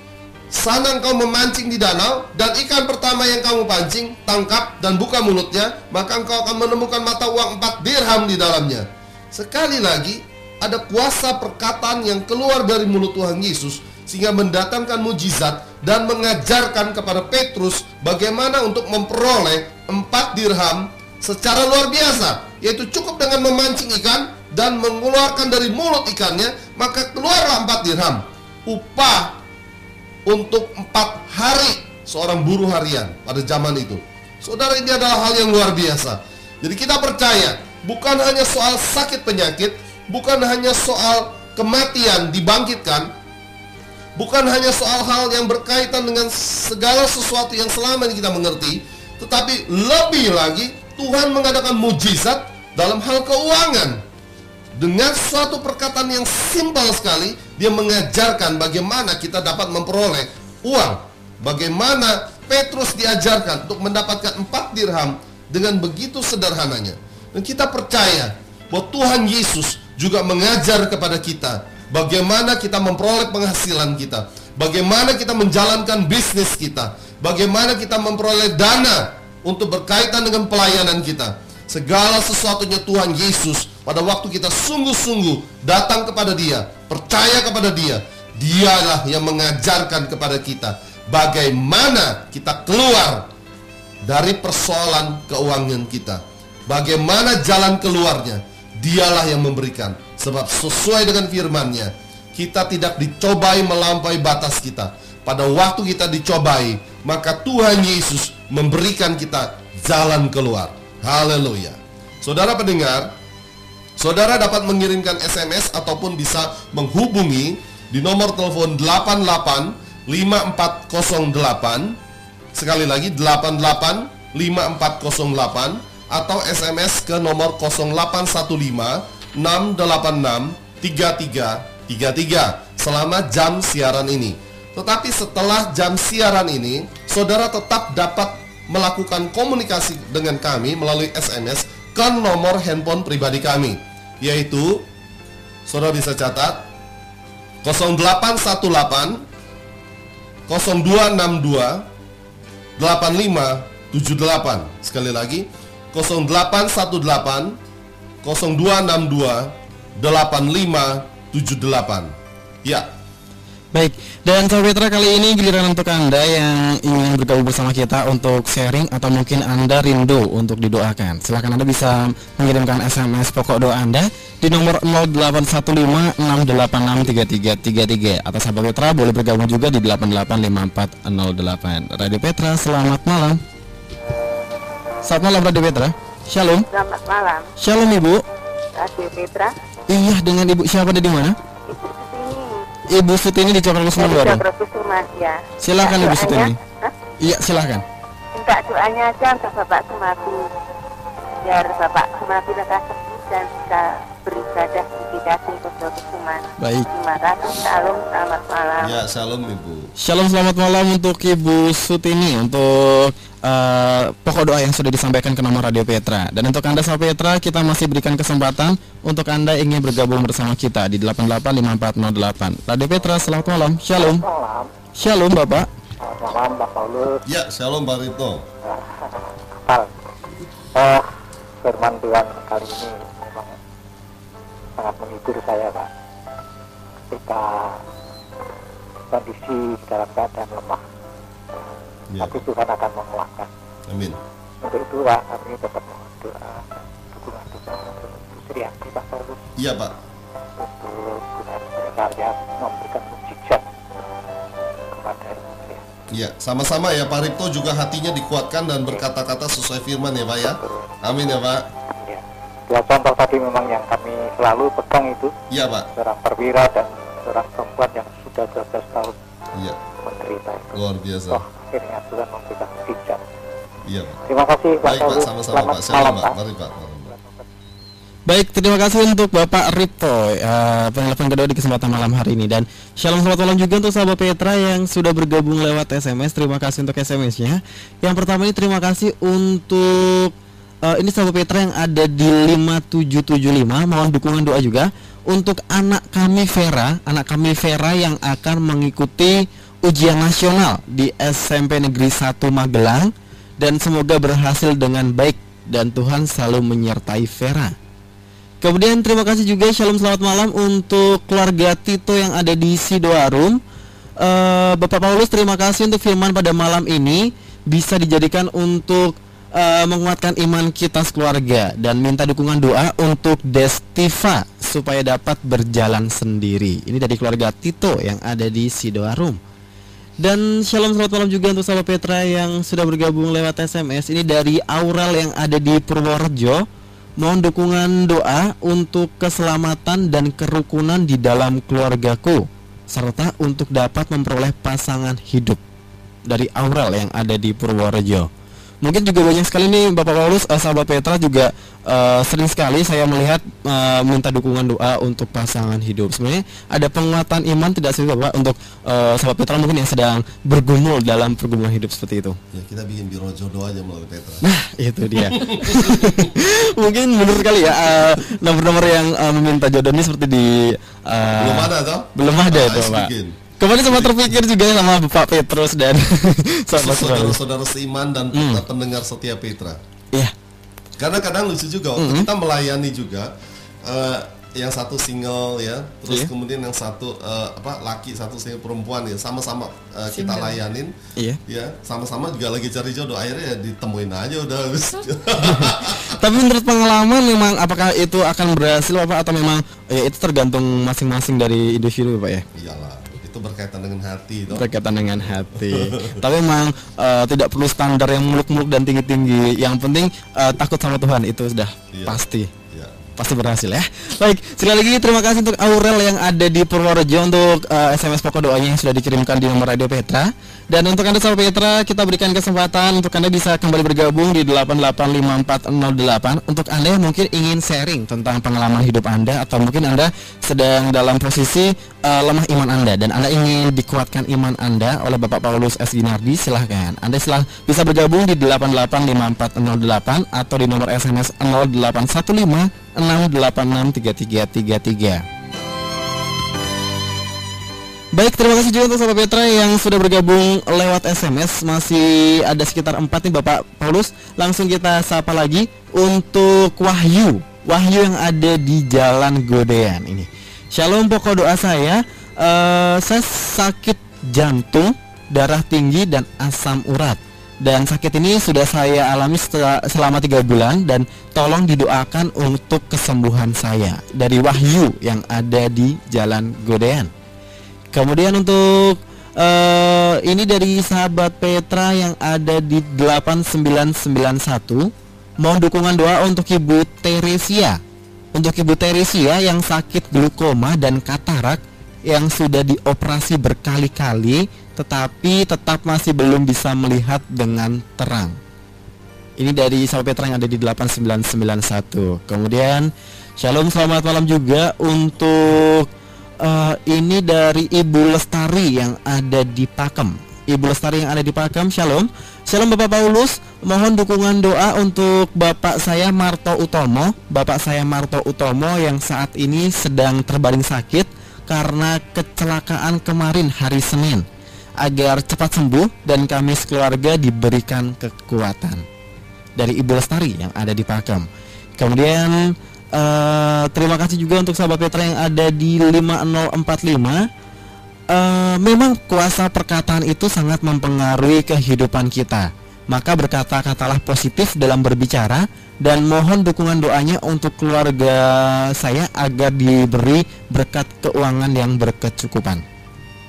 Sana engkau memancing di danau dan ikan pertama yang kamu pancing tangkap dan buka mulutnya maka engkau akan menemukan mata uang empat dirham di dalamnya. Sekali lagi ada kuasa perkataan yang keluar dari mulut Tuhan Yesus sehingga mendatangkan mujizat dan mengajarkan kepada Petrus bagaimana untuk memperoleh empat dirham secara luar biasa yaitu cukup dengan memancing ikan dan mengeluarkan dari mulut ikannya maka keluarlah empat dirham upah untuk empat hari seorang buruh harian pada zaman itu. Saudara ini adalah hal yang luar biasa. Jadi kita percaya bukan hanya soal sakit penyakit, bukan hanya soal kematian dibangkitkan, bukan hanya soal hal yang berkaitan dengan segala sesuatu yang selama ini kita mengerti, tetapi lebih lagi Tuhan mengadakan mujizat dalam hal keuangan. Dengan suatu perkataan yang simpel sekali, dia mengajarkan bagaimana kita dapat memperoleh uang. Bagaimana Petrus diajarkan untuk mendapatkan empat dirham dengan begitu sederhananya. Dan kita percaya bahwa Tuhan Yesus juga mengajar kepada kita bagaimana kita memperoleh penghasilan kita, bagaimana kita menjalankan bisnis kita, bagaimana kita memperoleh dana untuk berkaitan dengan pelayanan kita. Segala sesuatunya Tuhan Yesus pada waktu kita sungguh-sungguh datang kepada Dia, percaya kepada Dia, Dialah yang mengajarkan kepada kita bagaimana kita keluar dari persoalan keuangan kita. Bagaimana jalan keluarnya? Dialah yang memberikan. Sebab sesuai dengan firman-Nya, kita tidak dicobai melampaui batas kita. Pada waktu kita dicobai, maka Tuhan Yesus memberikan kita jalan keluar. Haleluya. Saudara pendengar, saudara dapat mengirimkan SMS ataupun bisa menghubungi di nomor telepon 88 5408 sekali lagi 88 5408 atau SMS ke nomor 0815 686 3333 selama jam siaran ini. Tetapi setelah jam siaran ini, saudara tetap dapat melakukan komunikasi dengan kami melalui SMS ke nomor handphone pribadi kami, yaitu saudara bisa catat 0818 0262 8578 sekali lagi 0818 0262 8578 ya Baik, dan Sobat kali ini giliran untuk Anda yang ingin bergabung bersama kita untuk sharing atau mungkin Anda rindu untuk didoakan. Silahkan Anda bisa mengirimkan SMS pokok doa Anda di nomor 0815686333 atau Sahabat Petra boleh bergabung juga di 885408. Radio Petra, selamat malam. Selamat malam Radio Petra. Shalom. Selamat malam, Shalom Ibu. Radio Petra. Iya, dengan Ibu siapa ada di mana? Ibu. Ibu Sutini di Cokro Kusuma Baru. Cokro Kusuma, ya. Silakan Ibu Sutini. Iya, silahkan. Minta doanya aja untuk Bapak Sumabi. Biar Bapak Sumabi lekas sembuh dan bisa beribadah di kita di Cokro Kusuma. Baik. Terima kasih. Salam, selamat malam. ya shalom ibu. Shalom selamat malam untuk Ibu Sutini untuk eh, pokok doa yang sudah disampaikan ke nomor Radio Petra. Dan untuk Anda sahabat Petra kita masih berikan kesempatan untuk Anda ingin bergabung bersama kita di 885408 Radio Petra selamat malam. Shalom. Malam Shalom Bapak. Selamat malam Pak Paulus. Ya shalom Pak Rito. Pak eh, firman Tuhan kali ini sangat menghibur saya Pak. Ketika kondisi dalam keadaan lemah ya. tapi Tuhan akan menguatkan. Amin. Untuk itu Pak kami tetap mohon doa dukungan doa untuk Bu Sriyanti Pak Paulus iya Pak. Untuk Tuhan berkarya memberikan mujizat kepada Ibu Sriyanti Ya, sama-sama ya Pak Ripto. Juga hatinya dikuatkan dan berkata-kata sesuai firman ya Pak ya. Amin ya Pak. Ya. Dua contoh tadi memang yang kami selalu pegang itu Iya Pak. seorang perwira dan seorang perempuan yang sudah 12 tahun Iya, menderita itu. luar biasa. Toh akhirnya Tuhan memberikan mujizat. Iya Pak. Terima kasih Pak Baik Pak, sama-sama Selamat Pak. Shalom malam Pak. Pak. Mari Pak. Mari, Pak. Baik, terima kasih untuk Bapak Ripto uh, penelpon kedua di kesempatan malam hari ini dan shalom selamat malam juga untuk sahabat Petra yang sudah bergabung lewat SMS. Terima kasih untuk SMS-nya. Yang pertama ini terima kasih untuk uh, ini sahabat Petra yang ada di 5775. Mohon dukungan doa juga untuk anak kami Vera, anak kami Vera yang akan mengikuti ujian nasional di SMP Negeri 1 Magelang dan semoga berhasil dengan baik dan Tuhan selalu menyertai Vera. Kemudian terima kasih juga Shalom selamat malam untuk keluarga Tito yang ada di Sidoarum. Eh, Bapak Paulus terima kasih untuk firman pada malam ini bisa dijadikan untuk eh, menguatkan iman kita sekeluarga dan minta dukungan doa untuk Destiva supaya dapat berjalan sendiri. Ini dari keluarga Tito yang ada di Sidoarum. Dan shalom selamat malam juga untuk sahabat Petra yang sudah bergabung lewat SMS. Ini dari Aurel yang ada di Purworejo. Mohon dukungan doa untuk keselamatan dan kerukunan di dalam keluargaku serta untuk dapat memperoleh pasangan hidup dari Aurel yang ada di Purworejo. Mungkin juga banyak sekali nih Bapak Paulus, eh, sahabat Petra juga eh, sering sekali saya melihat eh, minta dukungan doa untuk pasangan hidup. Sebenarnya ada penguatan iman tidak sih Bapak untuk eh, sahabat Petra mungkin yang sedang bergumul dalam pergumulan hidup seperti itu. Ya, kita bikin biro jodoh aja melalui Petra. Nah, itu dia. Mungkin menurut kali ya eh, nomor-nomor yang eh, meminta jodoh ini seperti di eh, Belum ada toh? belum ada Ah, itu, Pak. Kemarin sempat terpikir juga sama Bapak Petrus dan. Saudara-saudara seiman dan Hmm. pendengar setia Petra. Iya. Karena kadang lucu juga waktu kita melayani juga eh, yang satu single ya, terus Iya. kemudian yang satu eh, apa laki satu single perempuan ya, sama-sama eh, kita Single. layanin. Iya. Ya, sama-sama juga lagi cari jodoh. Akhirnya ya ditemuin aja udah habis. Tapi menurut pengalaman memang apakah itu akan berhasil Bapak atau memang ya itu tergantung masing-masing dari individu Pak ya. Iyalah, itu berkaitan dengan hati toh. berkaitan dengan hati. Tapi memang eh, tidak perlu standar yang muluk-muluk dan tinggi-tinggi. Yang penting eh, takut sama Tuhan itu sudah Iya. pasti. Pasti berhasil ya. Baik, sekali lagi terima kasih untuk Aurel yang ada di Purworejo untuk eh, SMS pokok doanya yang sudah dikirimkan di nomor Radio Petra. Dan untuk Anda sahabat Petra, kita berikan kesempatan untuk Anda bisa kembali bergabung di 885408 untuk Anda yang mungkin ingin sharing tentang pengalaman hidup Anda atau mungkin Anda sedang dalam posisi eh, lemah iman Anda dan Anda ingin dikuatkan iman Anda oleh Bapak Paulus S. Ginardi, silahkan. Anda silah bisa bergabung di 885408 atau di nomor SMS 0815 6863333. Baik, terima kasih juga untuk Sobat Petra yang sudah bergabung lewat SMS. Masih ada sekitar 4 nih Bapak Paulus. Langsung kita sapa lagi untuk Wahyu. Wahyu yang ada di Jalan Godean ini. Shalom pokok doa saya. eh, saya sakit jantung, darah tinggi dan asam urat. Dan sakit ini sudah saya alami setelah, selama tiga bulan dan tolong didoakan untuk kesembuhan saya dari Wahyu yang ada di Jalan Godean. Kemudian untuk eh, ini dari sahabat Petra yang ada di 8991 mohon dukungan doa untuk Ibu Teresia. Untuk Ibu Teresia yang sakit glukoma dan katarak yang sudah dioperasi berkali-kali tetapi tetap masih belum bisa melihat dengan terang. Ini dari sahabat Petra yang ada di 8991. Kemudian Shalom selamat malam juga untuk eh, ini dari Ibu Lestari yang ada di Pakem. Ibu Lestari yang ada di Pakem, Shalom. Shalom Bapak Paulus, mohon dukungan doa untuk Bapak saya Marto Utomo. Bapak saya Marto Utomo yang saat ini sedang terbaring sakit karena kecelakaan kemarin hari Senin agar cepat sembuh dan kami sekeluarga diberikan kekuatan dari Ibu Lestari yang ada di Pakem. Kemudian eh, terima kasih juga untuk sahabat Petra yang ada di 5045. Eh, memang kuasa perkataan itu sangat mempengaruhi kehidupan kita. Maka berkata-katalah positif dalam berbicara dan mohon dukungan doanya untuk keluarga saya agar diberi berkat keuangan yang berkecukupan.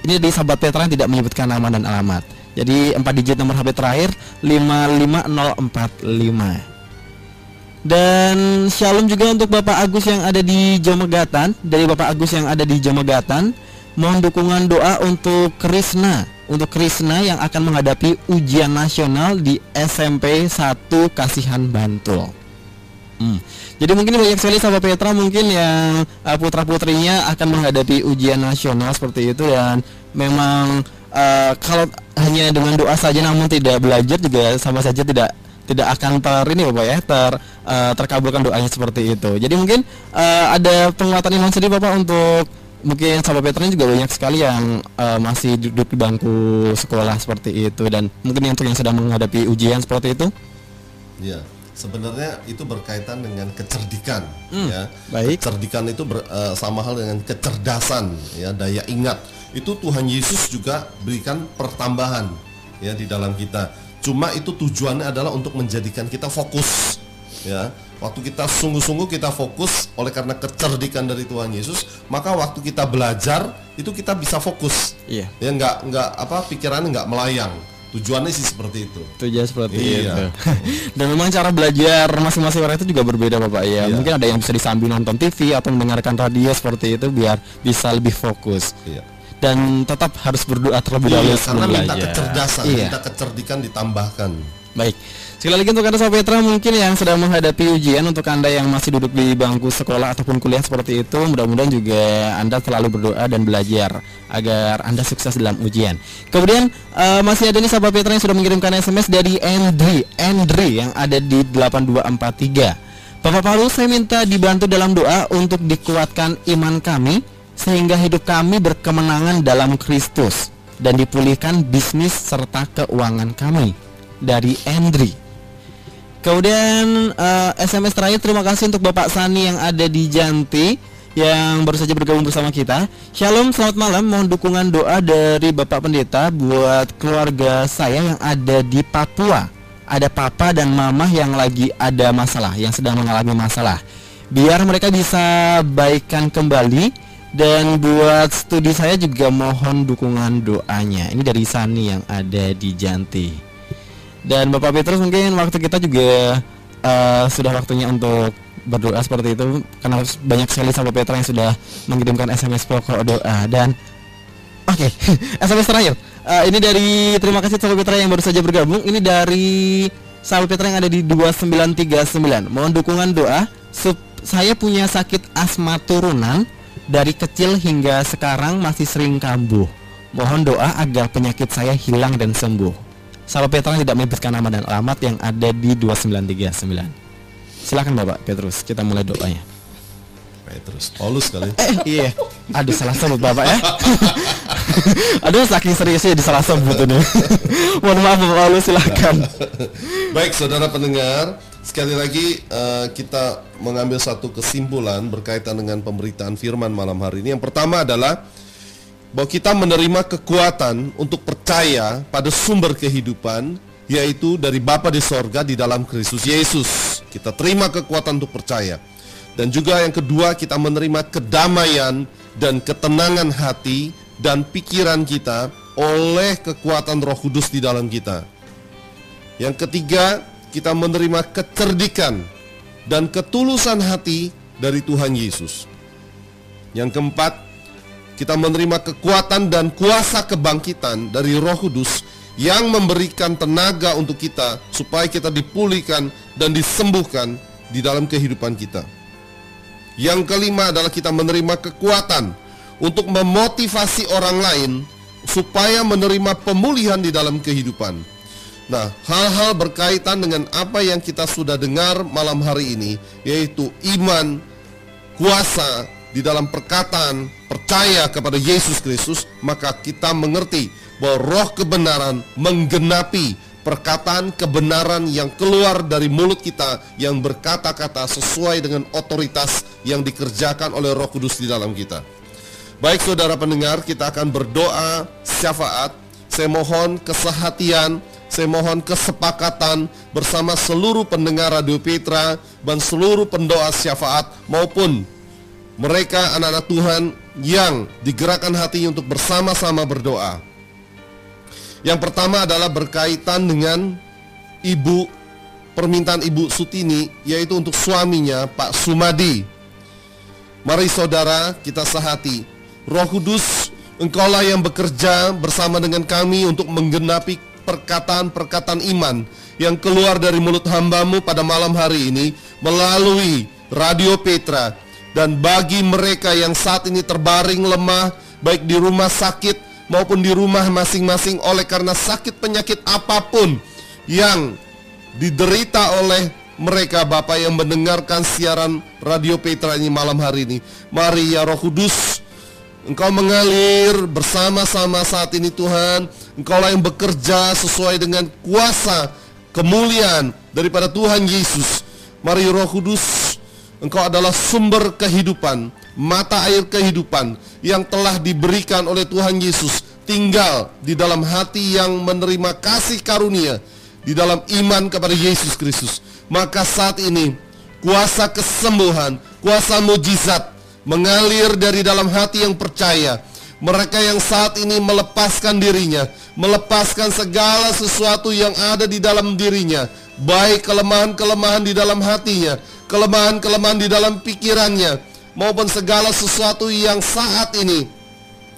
Ini di sahabat Petra yang tidak menyebutkan nama dan alamat. Jadi 4 digit nomor HP terakhir 55045. Dan shalom juga untuk Bapak Agus yang ada di Jomegatan Dari Bapak Agus yang ada di Jomegatan Mohon dukungan doa untuk Krisna Untuk Krisna yang akan menghadapi ujian nasional di SMP 1 Kasihan Bantul Hmm. Jadi mungkin banyak sekali sahabat Petra mungkin yang uh, putra putrinya akan menghadapi ujian nasional seperti itu dan memang uh, kalau hanya dengan doa saja namun tidak belajar juga sama saja tidak tidak akan ter ini bapak ya ter uh, terkabulkan doanya seperti itu. Jadi mungkin uh, ada penguatan iman sendiri bapak untuk mungkin sahabat Petra juga banyak sekali yang uh, masih duduk di bangku sekolah seperti itu dan mungkin untuk yang sedang menghadapi ujian seperti itu. Ya, sebenarnya itu berkaitan dengan kecerdikan Hmm, ya. baik. Kecerdikan itu ber- eh, sama hal dengan kecerdasan ya, daya ingat. Itu Tuhan Yesus juga berikan pertambahan ya di dalam kita. Cuma itu tujuannya adalah untuk menjadikan kita fokus ya. Waktu kita sungguh-sungguh kita fokus oleh karena kecerdikan dari Tuhan Yesus, maka waktu kita belajar itu kita bisa fokus. Iya. Ya nggak nggak apa pikirannya nggak melayang. Tujuannya sih seperti itu. Tujuan seperti Iya. itu. Dan memang cara belajar masing-masing orang itu juga berbeda Bapak ya. Iya. Mungkin ada yang bisa disambil nonton TV atau mendengarkan radio seperti itu biar bisa lebih fokus. Iya. Dan tetap harus berdoa terlebih dahulu Iya, karena minta belajar. kecerdasan, Iya. minta kecerdikan ditambahkan. Baik. Sekali lagi untuk Anda Sobat mungkin yang sedang menghadapi ujian untuk Anda yang masih duduk di bangku sekolah ataupun kuliah seperti itu mudah-mudahan juga Anda selalu berdoa dan belajar agar Anda sukses dalam ujian. Kemudian eh, masih ada nih Sobat Petra yang sudah mengirimkan SMS dari Andri, Andri yang ada di 8243. Bapak Paulus saya minta dibantu dalam doa untuk dikuatkan iman kami sehingga hidup kami berkemenangan dalam Kristus dan dipulihkan bisnis serta keuangan kami dari Andri. Kemudian eh, SMS terakhir terima kasih untuk Bapak Sani yang ada di Janti yang baru saja bergabung bersama kita. Shalom, selamat malam. Mohon dukungan doa dari Bapak Pendeta buat keluarga saya yang ada di Papua. Ada papa dan mama yang lagi ada masalah, yang sedang mengalami masalah. Biar mereka bisa baikkan kembali dan buat studi saya juga mohon dukungan doanya. Ini dari Sani yang ada di Janti. Dan Bapak Petrus mungkin waktu kita juga eh, sudah waktunya untuk berdoa seperti itu karena banyak sekali sahabat Petra yang sudah mengirimkan SMS pokok doa dan Oke, SMS terakhir. Eh, ini dari terima kasih sahabat Petra yang baru saja bergabung. Ini dari sahabat Petra yang ada di 2939. Mohon dukungan doa. Sup- saya punya sakit asma turunan dari kecil hingga sekarang masih sering kambuh. Mohon doa agar penyakit saya hilang dan sembuh. Sahabat Petra tidak menyebutkan nama dan alamat yang ada di 2939. Silakan Bapak Petrus, kita mulai doanya. Petrus, Paulus kali. Eh, iya. Aduh salah sebut Bapak ya. Aduh saking seriusnya di salah sebut ini. Mohon maaf Bapak Paulus silakan. Baik, saudara pendengar, sekali lagi eh, kita mengambil satu kesimpulan berkaitan dengan pemberitaan firman malam hari ini. Yang pertama adalah bahwa kita menerima kekuatan untuk percaya pada sumber kehidupan yaitu dari Bapa di sorga di dalam Kristus Yesus. Kita terima kekuatan untuk percaya. Dan juga yang kedua kita menerima kedamaian dan ketenangan hati dan pikiran kita oleh kekuatan Roh Kudus di dalam kita. Yang ketiga, kita menerima kecerdikan dan ketulusan hati dari Tuhan Yesus. Yang keempat, kita menerima kekuatan dan kuasa kebangkitan dari Roh Kudus yang memberikan tenaga untuk kita supaya kita dipulihkan dan disembuhkan di dalam kehidupan kita. Yang kelima adalah kita menerima kekuatan untuk memotivasi orang lain supaya menerima pemulihan di dalam kehidupan. Nah, hal-hal berkaitan dengan apa yang kita sudah dengar malam hari ini, yaitu iman, kuasa di dalam perkataan, percaya kepada Yesus Kristus, maka kita mengerti bahwa roh kebenaran menggenapi perkataan kebenaran yang keluar dari mulut kita yang berkata-kata sesuai dengan otoritas yang dikerjakan oleh Roh Kudus di dalam kita. Baik saudara pendengar, kita akan berdoa syafaat. Saya mohon kesehatian, saya mohon kesepakatan bersama seluruh pendengar Radio Petra dan seluruh pendoa syafaat maupun mereka anak-anak Tuhan yang digerakkan hatinya untuk bersama-sama berdoa. Yang pertama adalah berkaitan dengan ibu permintaan ibu Sutini yaitu untuk suaminya Pak Sumadi. Mari saudara kita sehati. Roh Kudus, Engkaulah yang bekerja bersama dengan kami untuk menggenapi perkataan-perkataan iman yang keluar dari mulut hambamu pada malam hari ini melalui Radio Petra dan bagi mereka yang saat ini terbaring lemah baik di rumah sakit maupun di rumah masing-masing oleh karena sakit penyakit apa pun yang diderita oleh mereka Bapak yang mendengarkan siaran Radio Petra ini malam hari ini. Mari ya Roh Kudus, Engkau mengalir bersama-sama saat ini Tuhan. Engkaulah yang bekerja sesuai dengan kuasa kemuliaan daripada Tuhan Yesus. Mari Roh Kudus, Engkau adalah sumber kehidupan, mata air kehidupan yang telah diberikan oleh Tuhan Yesus tinggal di dalam hati yang menerima kasih karunia di dalam iman kepada Yesus Kristus. Maka saat ini kuasa kesembuhan, kuasa mujizat mengalir dari dalam hati yang percaya. Mereka yang saat ini melepaskan dirinya, melepaskan segala sesuatu yang ada di dalam dirinya, baik kelemahan-kelemahan di dalam hatinya, kelemahan-kelemahan di dalam pikirannya, maupun segala sesuatu yang saat ini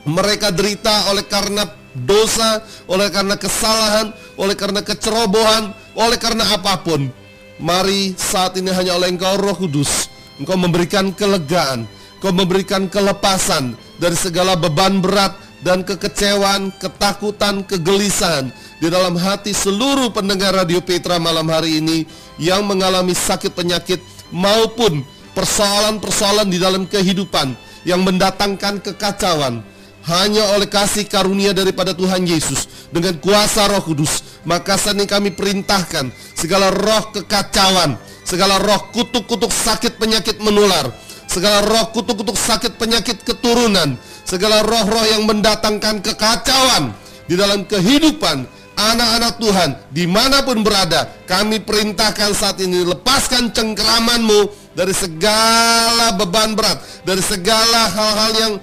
mereka derita oleh karena dosa, oleh karena kesalahan, oleh karena kecerobohan, oleh karena apa pun. Mari saat ini hanya oleh Engkau Roh Kudus, Engkau memberikan kelegaan, Engkau memberikan kelepasan dari segala beban berat dan kekecewaan, ketakutan, kegelisahan di dalam hati seluruh pendengar Radio Petra malam hari ini yang mengalami sakit penyakit maupun persoalan-persoalan di dalam kehidupan yang mendatangkan kekacauan hanya oleh kasih karunia daripada Tuhan Yesus dengan kuasa Roh Kudus maka saat kami perintahkan segala roh kekacauan segala roh kutuk-kutuk sakit penyakit menular segala roh kutuk-kutuk sakit penyakit keturunan segala roh-roh yang mendatangkan kekacauan di dalam kehidupan anak-anak Tuhan di mana pun berada kami perintahkan saat ini lepaskan cengkeramanmu dari segala beban berat dari segala hal-hal yang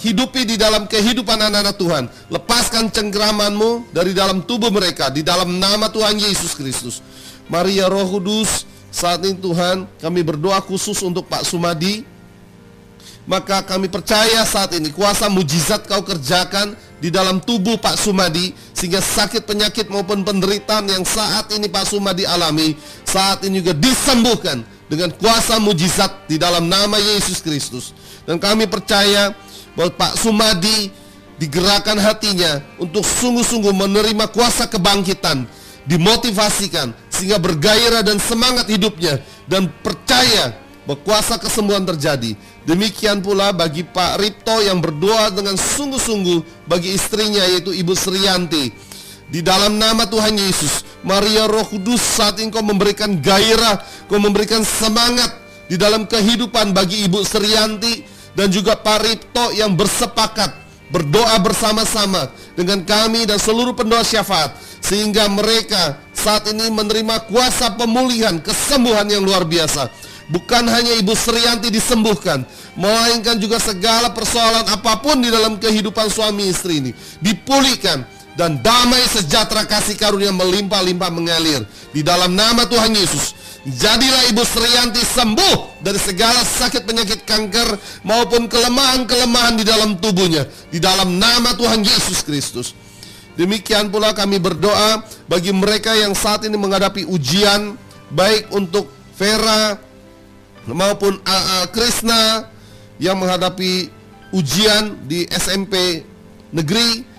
hidupi di dalam kehidupan anak-anak Tuhan. Lepaskan cengkeramanmu dari dalam tubuh mereka di dalam nama Tuhan Yesus Kristus. Maria Roh Kudus, saat ini Tuhan kami berdoa khusus untuk Pak Sumadi. Maka kami percaya saat ini kuasa mujizat kau kerjakan di dalam tubuh Pak Sumadi sehingga sakit penyakit maupun penderitaan yang saat ini Pak Sumadi alami saat ini juga disembuhkan dengan kuasa mujizat di dalam nama Yesus Kristus. Dan kami percaya bahwa Pak Sumadi digerakkan hatinya untuk sungguh-sungguh menerima kuasa kebangkitan, dimotivasikan sehingga bergairah dan semangat hidupnya dan percaya bahwa kuasa kesembuhan terjadi. Demikian pula bagi Pak Ripto yang berdoa dengan sungguh-sungguh bagi istrinya yaitu Ibu Sriyanti. Di dalam nama Tuhan Yesus, Maria Roh Kudus saat ini kau memberikan gairah, kau memberikan semangat di dalam kehidupan bagi Ibu Sriyanti dan juga Pak Ripto yang bersepakat berdoa bersama-sama dengan kami dan seluruh pendoa syafaat sehingga mereka saat ini menerima kuasa pemulihan, kesembuhan yang luar biasa. Bukan hanya Ibu Sriyanti disembuhkan, melainkan juga segala persoalan apa pun di dalam kehidupan suami istri ini dipulihkan dan damai sejahtera kasih karunia melimpah-limpah mengalir di dalam nama Tuhan Yesus. Jadilah Ibu Sriyanti sembuh dari segala sakit penyakit kanker maupun kelemahan-kelemahan di dalam tubuhnya di dalam nama Tuhan Yesus Kristus. Demikian pula kami berdoa bagi mereka yang saat ini menghadapi ujian baik untuk Vera maupun AA Krishna yang menghadapi ujian di SMP negeri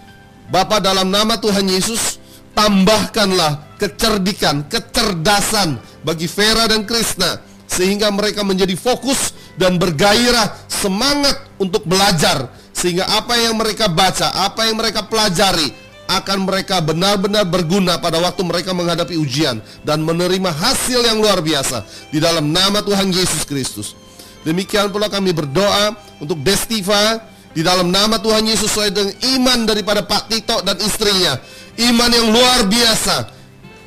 Bapak dalam nama Tuhan Yesus tambahkanlah kecerdikan, kecerdasan bagi Vera dan Krishna sehingga mereka menjadi fokus dan bergairah semangat untuk belajar. Sehingga apa yang mereka baca, apa yang mereka pelajari akan mereka benar-benar berguna pada waktu mereka menghadapi ujian dan menerima hasil yang luar biasa di dalam nama Tuhan Yesus Kristus. Demikian pula kami berdoa untuk Destiva di dalam nama Tuhan Yesus sesuai dengan iman daripada Pak Tito dan istrinya. Iman yang luar biasa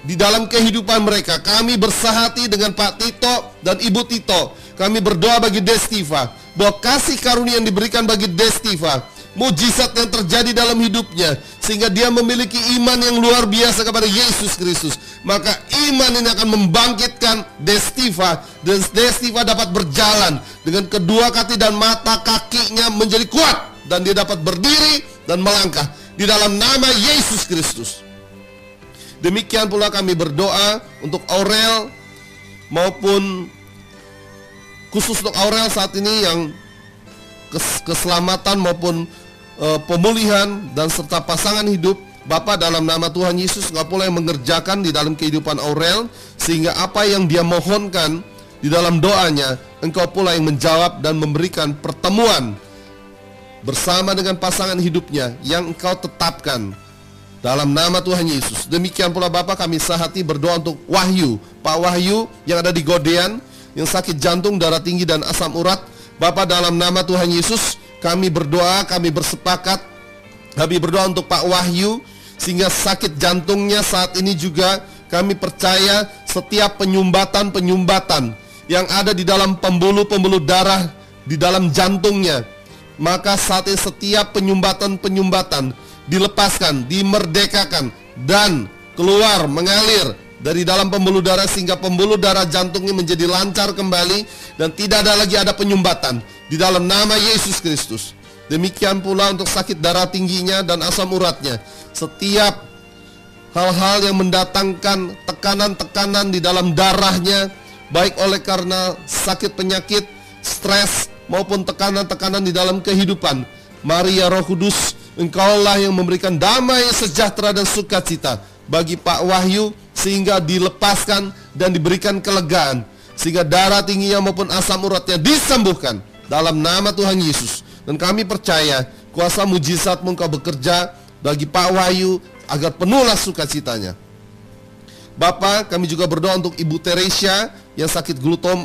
di dalam kehidupan mereka. Kami bersahati dengan Pak Tito dan Ibu Tito. Kami berdoa bagi Destiva bahwa kasih karunia yang diberikan bagi Destiva mujizat yang terjadi dalam hidupnya sehingga dia memiliki iman yang luar biasa kepada Yesus Kristus. Maka iman ini akan membangkitkan Destiva dan Destiva dapat berjalan dengan kedua kaki dan mata kakinya menjadi kuat dan dia dapat berdiri dan melangkah di dalam nama Yesus Kristus. Demikian pula kami berdoa untuk Aurel maupun khusus untuk Aurel saat ini yang kes- keselamatan maupun eh, pemulihan dan serta pasangan hidup Bapak dalam nama Tuhan Yesus pula yang mengerjakan di dalam kehidupan Aurel sehingga apa yang dia mohonkan di dalam doanya Engkau pula yang menjawab dan memberikan pertemuan bersama dengan pasangan hidupnya yang Engkau tetapkan dalam nama Tuhan Yesus. Demikian pula Bapak kami sehati berdoa untuk Wahyu, Pak Wahyu yang ada di Godean yang sakit jantung, darah tinggi dan asam urat. Bapak dalam nama Tuhan Yesus kami berdoa, kami bersepakat kami berdoa untuk Pak Wahyu sehingga sakit jantungnya saat ini juga kami percaya setiap penyumbatan-penyumbatan yang ada di dalam pembuluh-pembuluh darah di dalam jantungnya maka saat ini setiap penyumbatan-penyumbatan dilepaskan, dimerdekakan dan keluar mengalir dari dalam pembuluh darah sehingga pembuluh darah jantungnya menjadi lancar kembali dan tidak ada lagi ada penyumbatan di dalam nama Yesus Kristus. Demikian pula untuk sakit darah tingginya dan asam uratnya. Setiap hal-hal yang mendatangkan tekanan-tekanan di dalam darahnya baik oleh karena sakit penyakit, stres maupun tekanan-tekanan di dalam kehidupan. Maria Roh Kudus, Engkaulah yang memberikan damai, sejahtera dan sukacita bagi Pak Wahyu sehingga dilepaskan dan diberikan kelegaan sehingga darah tingginya maupun asam uratnya disembuhkan dalam nama Tuhan Yesus. Dan kami percaya kuasa mujizatmu engkau bekerja bagi Pak Wahyu agar penuhlah sukacitanya. Bapak, kami juga berdoa untuk Ibu Teresia yang sakit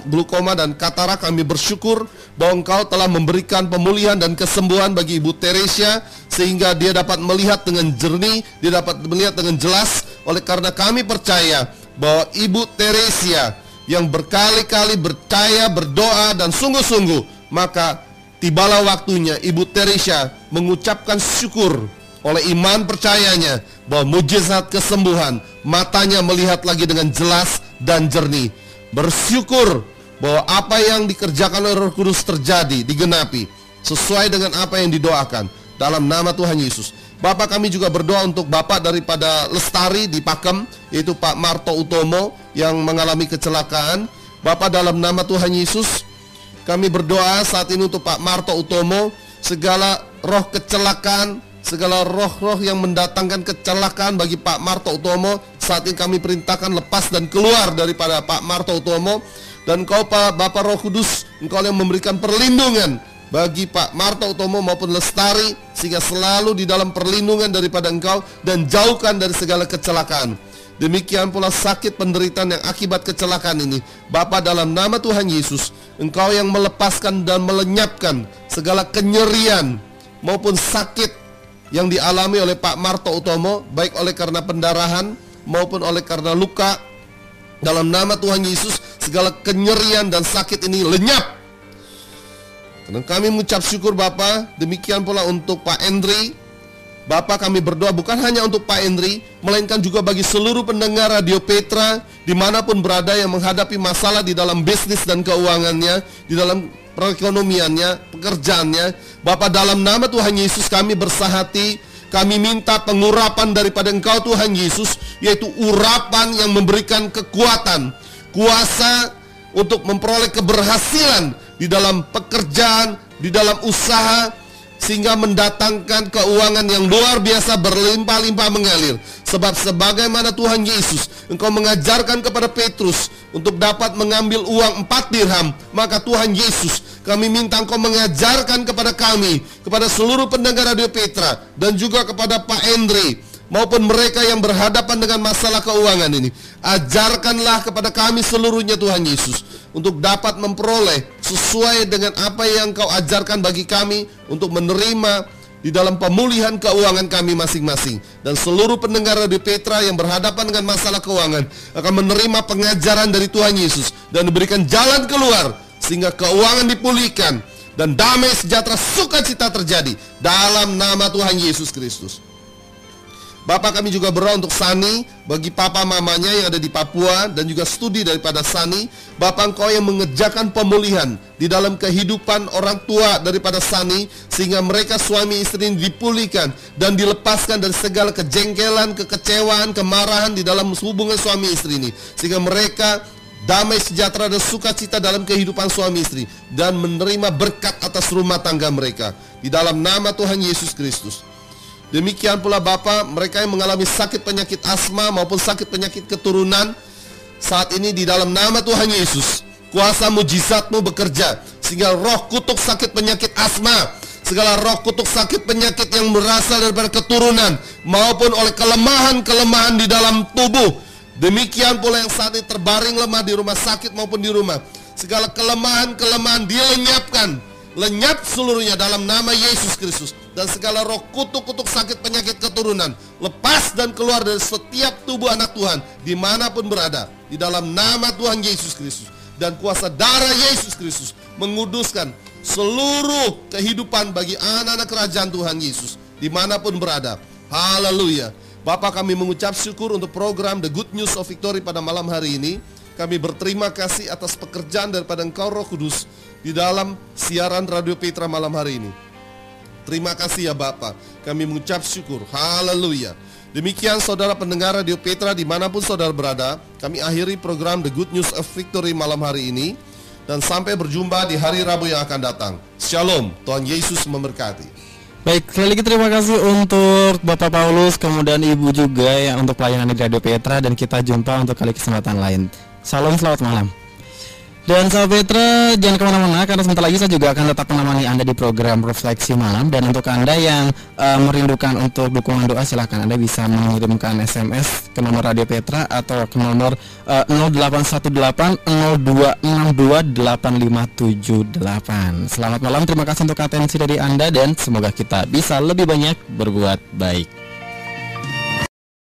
glukoma dan katarak. Kami bersyukur bahwa Engkau telah memberikan pemulihan dan kesembuhan bagi Ibu Teresia sehingga dia dapat melihat dengan jernih, dia dapat melihat dengan jelas. Oleh karena kami percaya bahwa Ibu Teresia yang berkali-kali percaya, berdoa dan sungguh-sungguh, maka tibalah waktunya Ibu Teresia mengucapkan syukur oleh iman percayanya bahwa mujizat kesembuhan matanya melihat lagi dengan jelas dan jernih. Bersyukur bahwa apa yang dikerjakan oleh Roh Kudus terjadi, digenapi sesuai dengan apa yang didoakan dalam nama Tuhan Yesus. Bapak kami juga berdoa untuk Bapak daripada Lestari di Pakem yaitu Pak Marto Utomo yang mengalami kecelakaan. Bapak dalam nama Tuhan Yesus kami berdoa saat ini untuk Pak Marto Utomo segala roh kecelakaan segala roh-roh yang mendatangkan kecelakaan bagi Pak Marto Utomo saat ini kami perintahkan lepas dan keluar daripada Pak Marto Utomo dan kau Pak Bapak Roh Kudus engkau yang memberikan perlindungan bagi Pak Marto Utomo maupun Lestari sehingga selalu di dalam perlindungan daripada engkau dan jauhkan dari segala kecelakaan. Demikian pula sakit penderitaan yang akibat kecelakaan ini. Bapa dalam nama Tuhan Yesus, Engkau yang melepaskan dan melenyapkan segala kenyerian maupun sakit yang dialami oleh Pak Marto Utomo baik oleh karena pendarahan maupun oleh karena luka. Dalam nama Tuhan Yesus, segala kenyerian dan sakit ini lenyap dan kami mengucap syukur Bapak, demikian pula untuk Pak Endri. Bapak kami berdoa bukan hanya untuk Pak Endri, melainkan juga bagi seluruh pendengar Radio Petra di mana pun berada yang menghadapi masalah di dalam bisnis dan keuangannya, di dalam perekonomiannya, pekerjaannya. Bapak dalam nama Tuhan Yesus kami bersahati, kami minta pengurapan daripada Engkau Tuhan Yesus, yaitu urapan yang memberikan kekuatan, kuasa untuk memperoleh keberhasilan di dalam pekerjaan, di dalam usaha sehingga mendatangkan keuangan yang luar biasa berlimpah-limpah mengalir. Sebab sebagaimana Tuhan Yesus, engkau mengajarkan kepada Petrus untuk dapat mengambil uang empat dirham, maka Tuhan Yesus, kami minta engkau mengajarkan kepada kami, kepada seluruh pendengar Radio Petra dan juga kepada Pak Endri maupun mereka yang berhadapan dengan masalah keuangan ini. Ajarkanlah kepada kami seluruhnya Tuhan Yesus untuk dapat memperoleh sesuai dengan apa yang kau ajarkan bagi kami untuk menerima di dalam pemulihan keuangan kami masing-masing dan seluruh pendengar Radio Petra yang berhadapan dengan masalah keuangan akan menerima pengajaran dari Tuhan Yesus dan diberikan jalan keluar sehingga keuangan dipulihkan dan damai sejahtera sukacita terjadi dalam nama Tuhan Yesus Kristus. Bapak kami juga berdoa untuk Sani bagi papa mamanya yang ada di Papua dan juga studi daripada Sani. Bapak engkau yang mengerjakan pemulihan di dalam kehidupan orang tua daripada Sani sehingga mereka suami istri ini dipulihkan dan dilepaskan dari segala kejengkelan, kekecewaan, kemarahan di dalam hubungan suami istri ini sehingga mereka damai sejahtera dan sukacita dalam kehidupan suami istri dan menerima berkat atas rumah tangga mereka di dalam nama Tuhan Yesus Kristus. Demikian pula Bapak, mereka yang mengalami sakit penyakit asma maupun sakit penyakit keturunan saat ini di dalam nama Tuhan Yesus, kuasa mujizatmu bekerja sehingga roh kutuk sakit penyakit asma, segala roh kutuk sakit penyakit yang berasal daripada keturunan maupun oleh kelemahan-kelemahan di dalam tubuh. Demikian pula yang saat ini terbaring lemah di rumah sakit maupun di rumah. Segala kelemahan-kelemahan dilenyapkan lenyap seluruhnya dalam nama Yesus Kristus. Dan segala roh kutuk-kutuk sakit penyakit keturunan lepas dan keluar dari setiap tubuh anak Tuhan di mana pun berada di dalam nama Tuhan Yesus Kristus. Dan kuasa darah Yesus Kristus menguduskan seluruh kehidupan bagi anak-anak kerajaan Tuhan Yesus di mana pun berada. Haleluya. Bapak kami mengucap syukur untuk program The Good News of Victory pada malam hari ini. Kami berterima kasih atas pekerjaan daripada Engkau Roh Kudus di dalam siaran Radio Petra malam hari ini. Terima kasih ya Bapak. Kami mengucap syukur. Haleluya. Demikian saudara pendengar Radio Petra di mana pun saudara berada. Kami akhiri program The Good News of Victory malam hari ini. Dan sampai berjumpa di hari Rabu yang akan datang. Shalom. Tuhan Yesus memberkati. Baik, sekali lagi terima kasih untuk Bapak Paulus, kemudian Ibu juga yang untuk pelayanan di Radio Petra dan kita jumpa untuk kali kesempatan lain. Salam selamat malam. Dan sahabat Petra jangan ke mana-mana karena sebentar lagi saya juga akan tetap menemani Anda di program Refleksi Malam. Dan untuk Anda yang uh, merindukan untuk dukungan doa silahkan Anda bisa mengirimkan SMS ke nomor Radio Petra atau ke nomor uh, 0818 02628578 Selamat malam, terima kasih untuk atensi dari Anda dan semoga kita bisa lebih banyak berbuat baik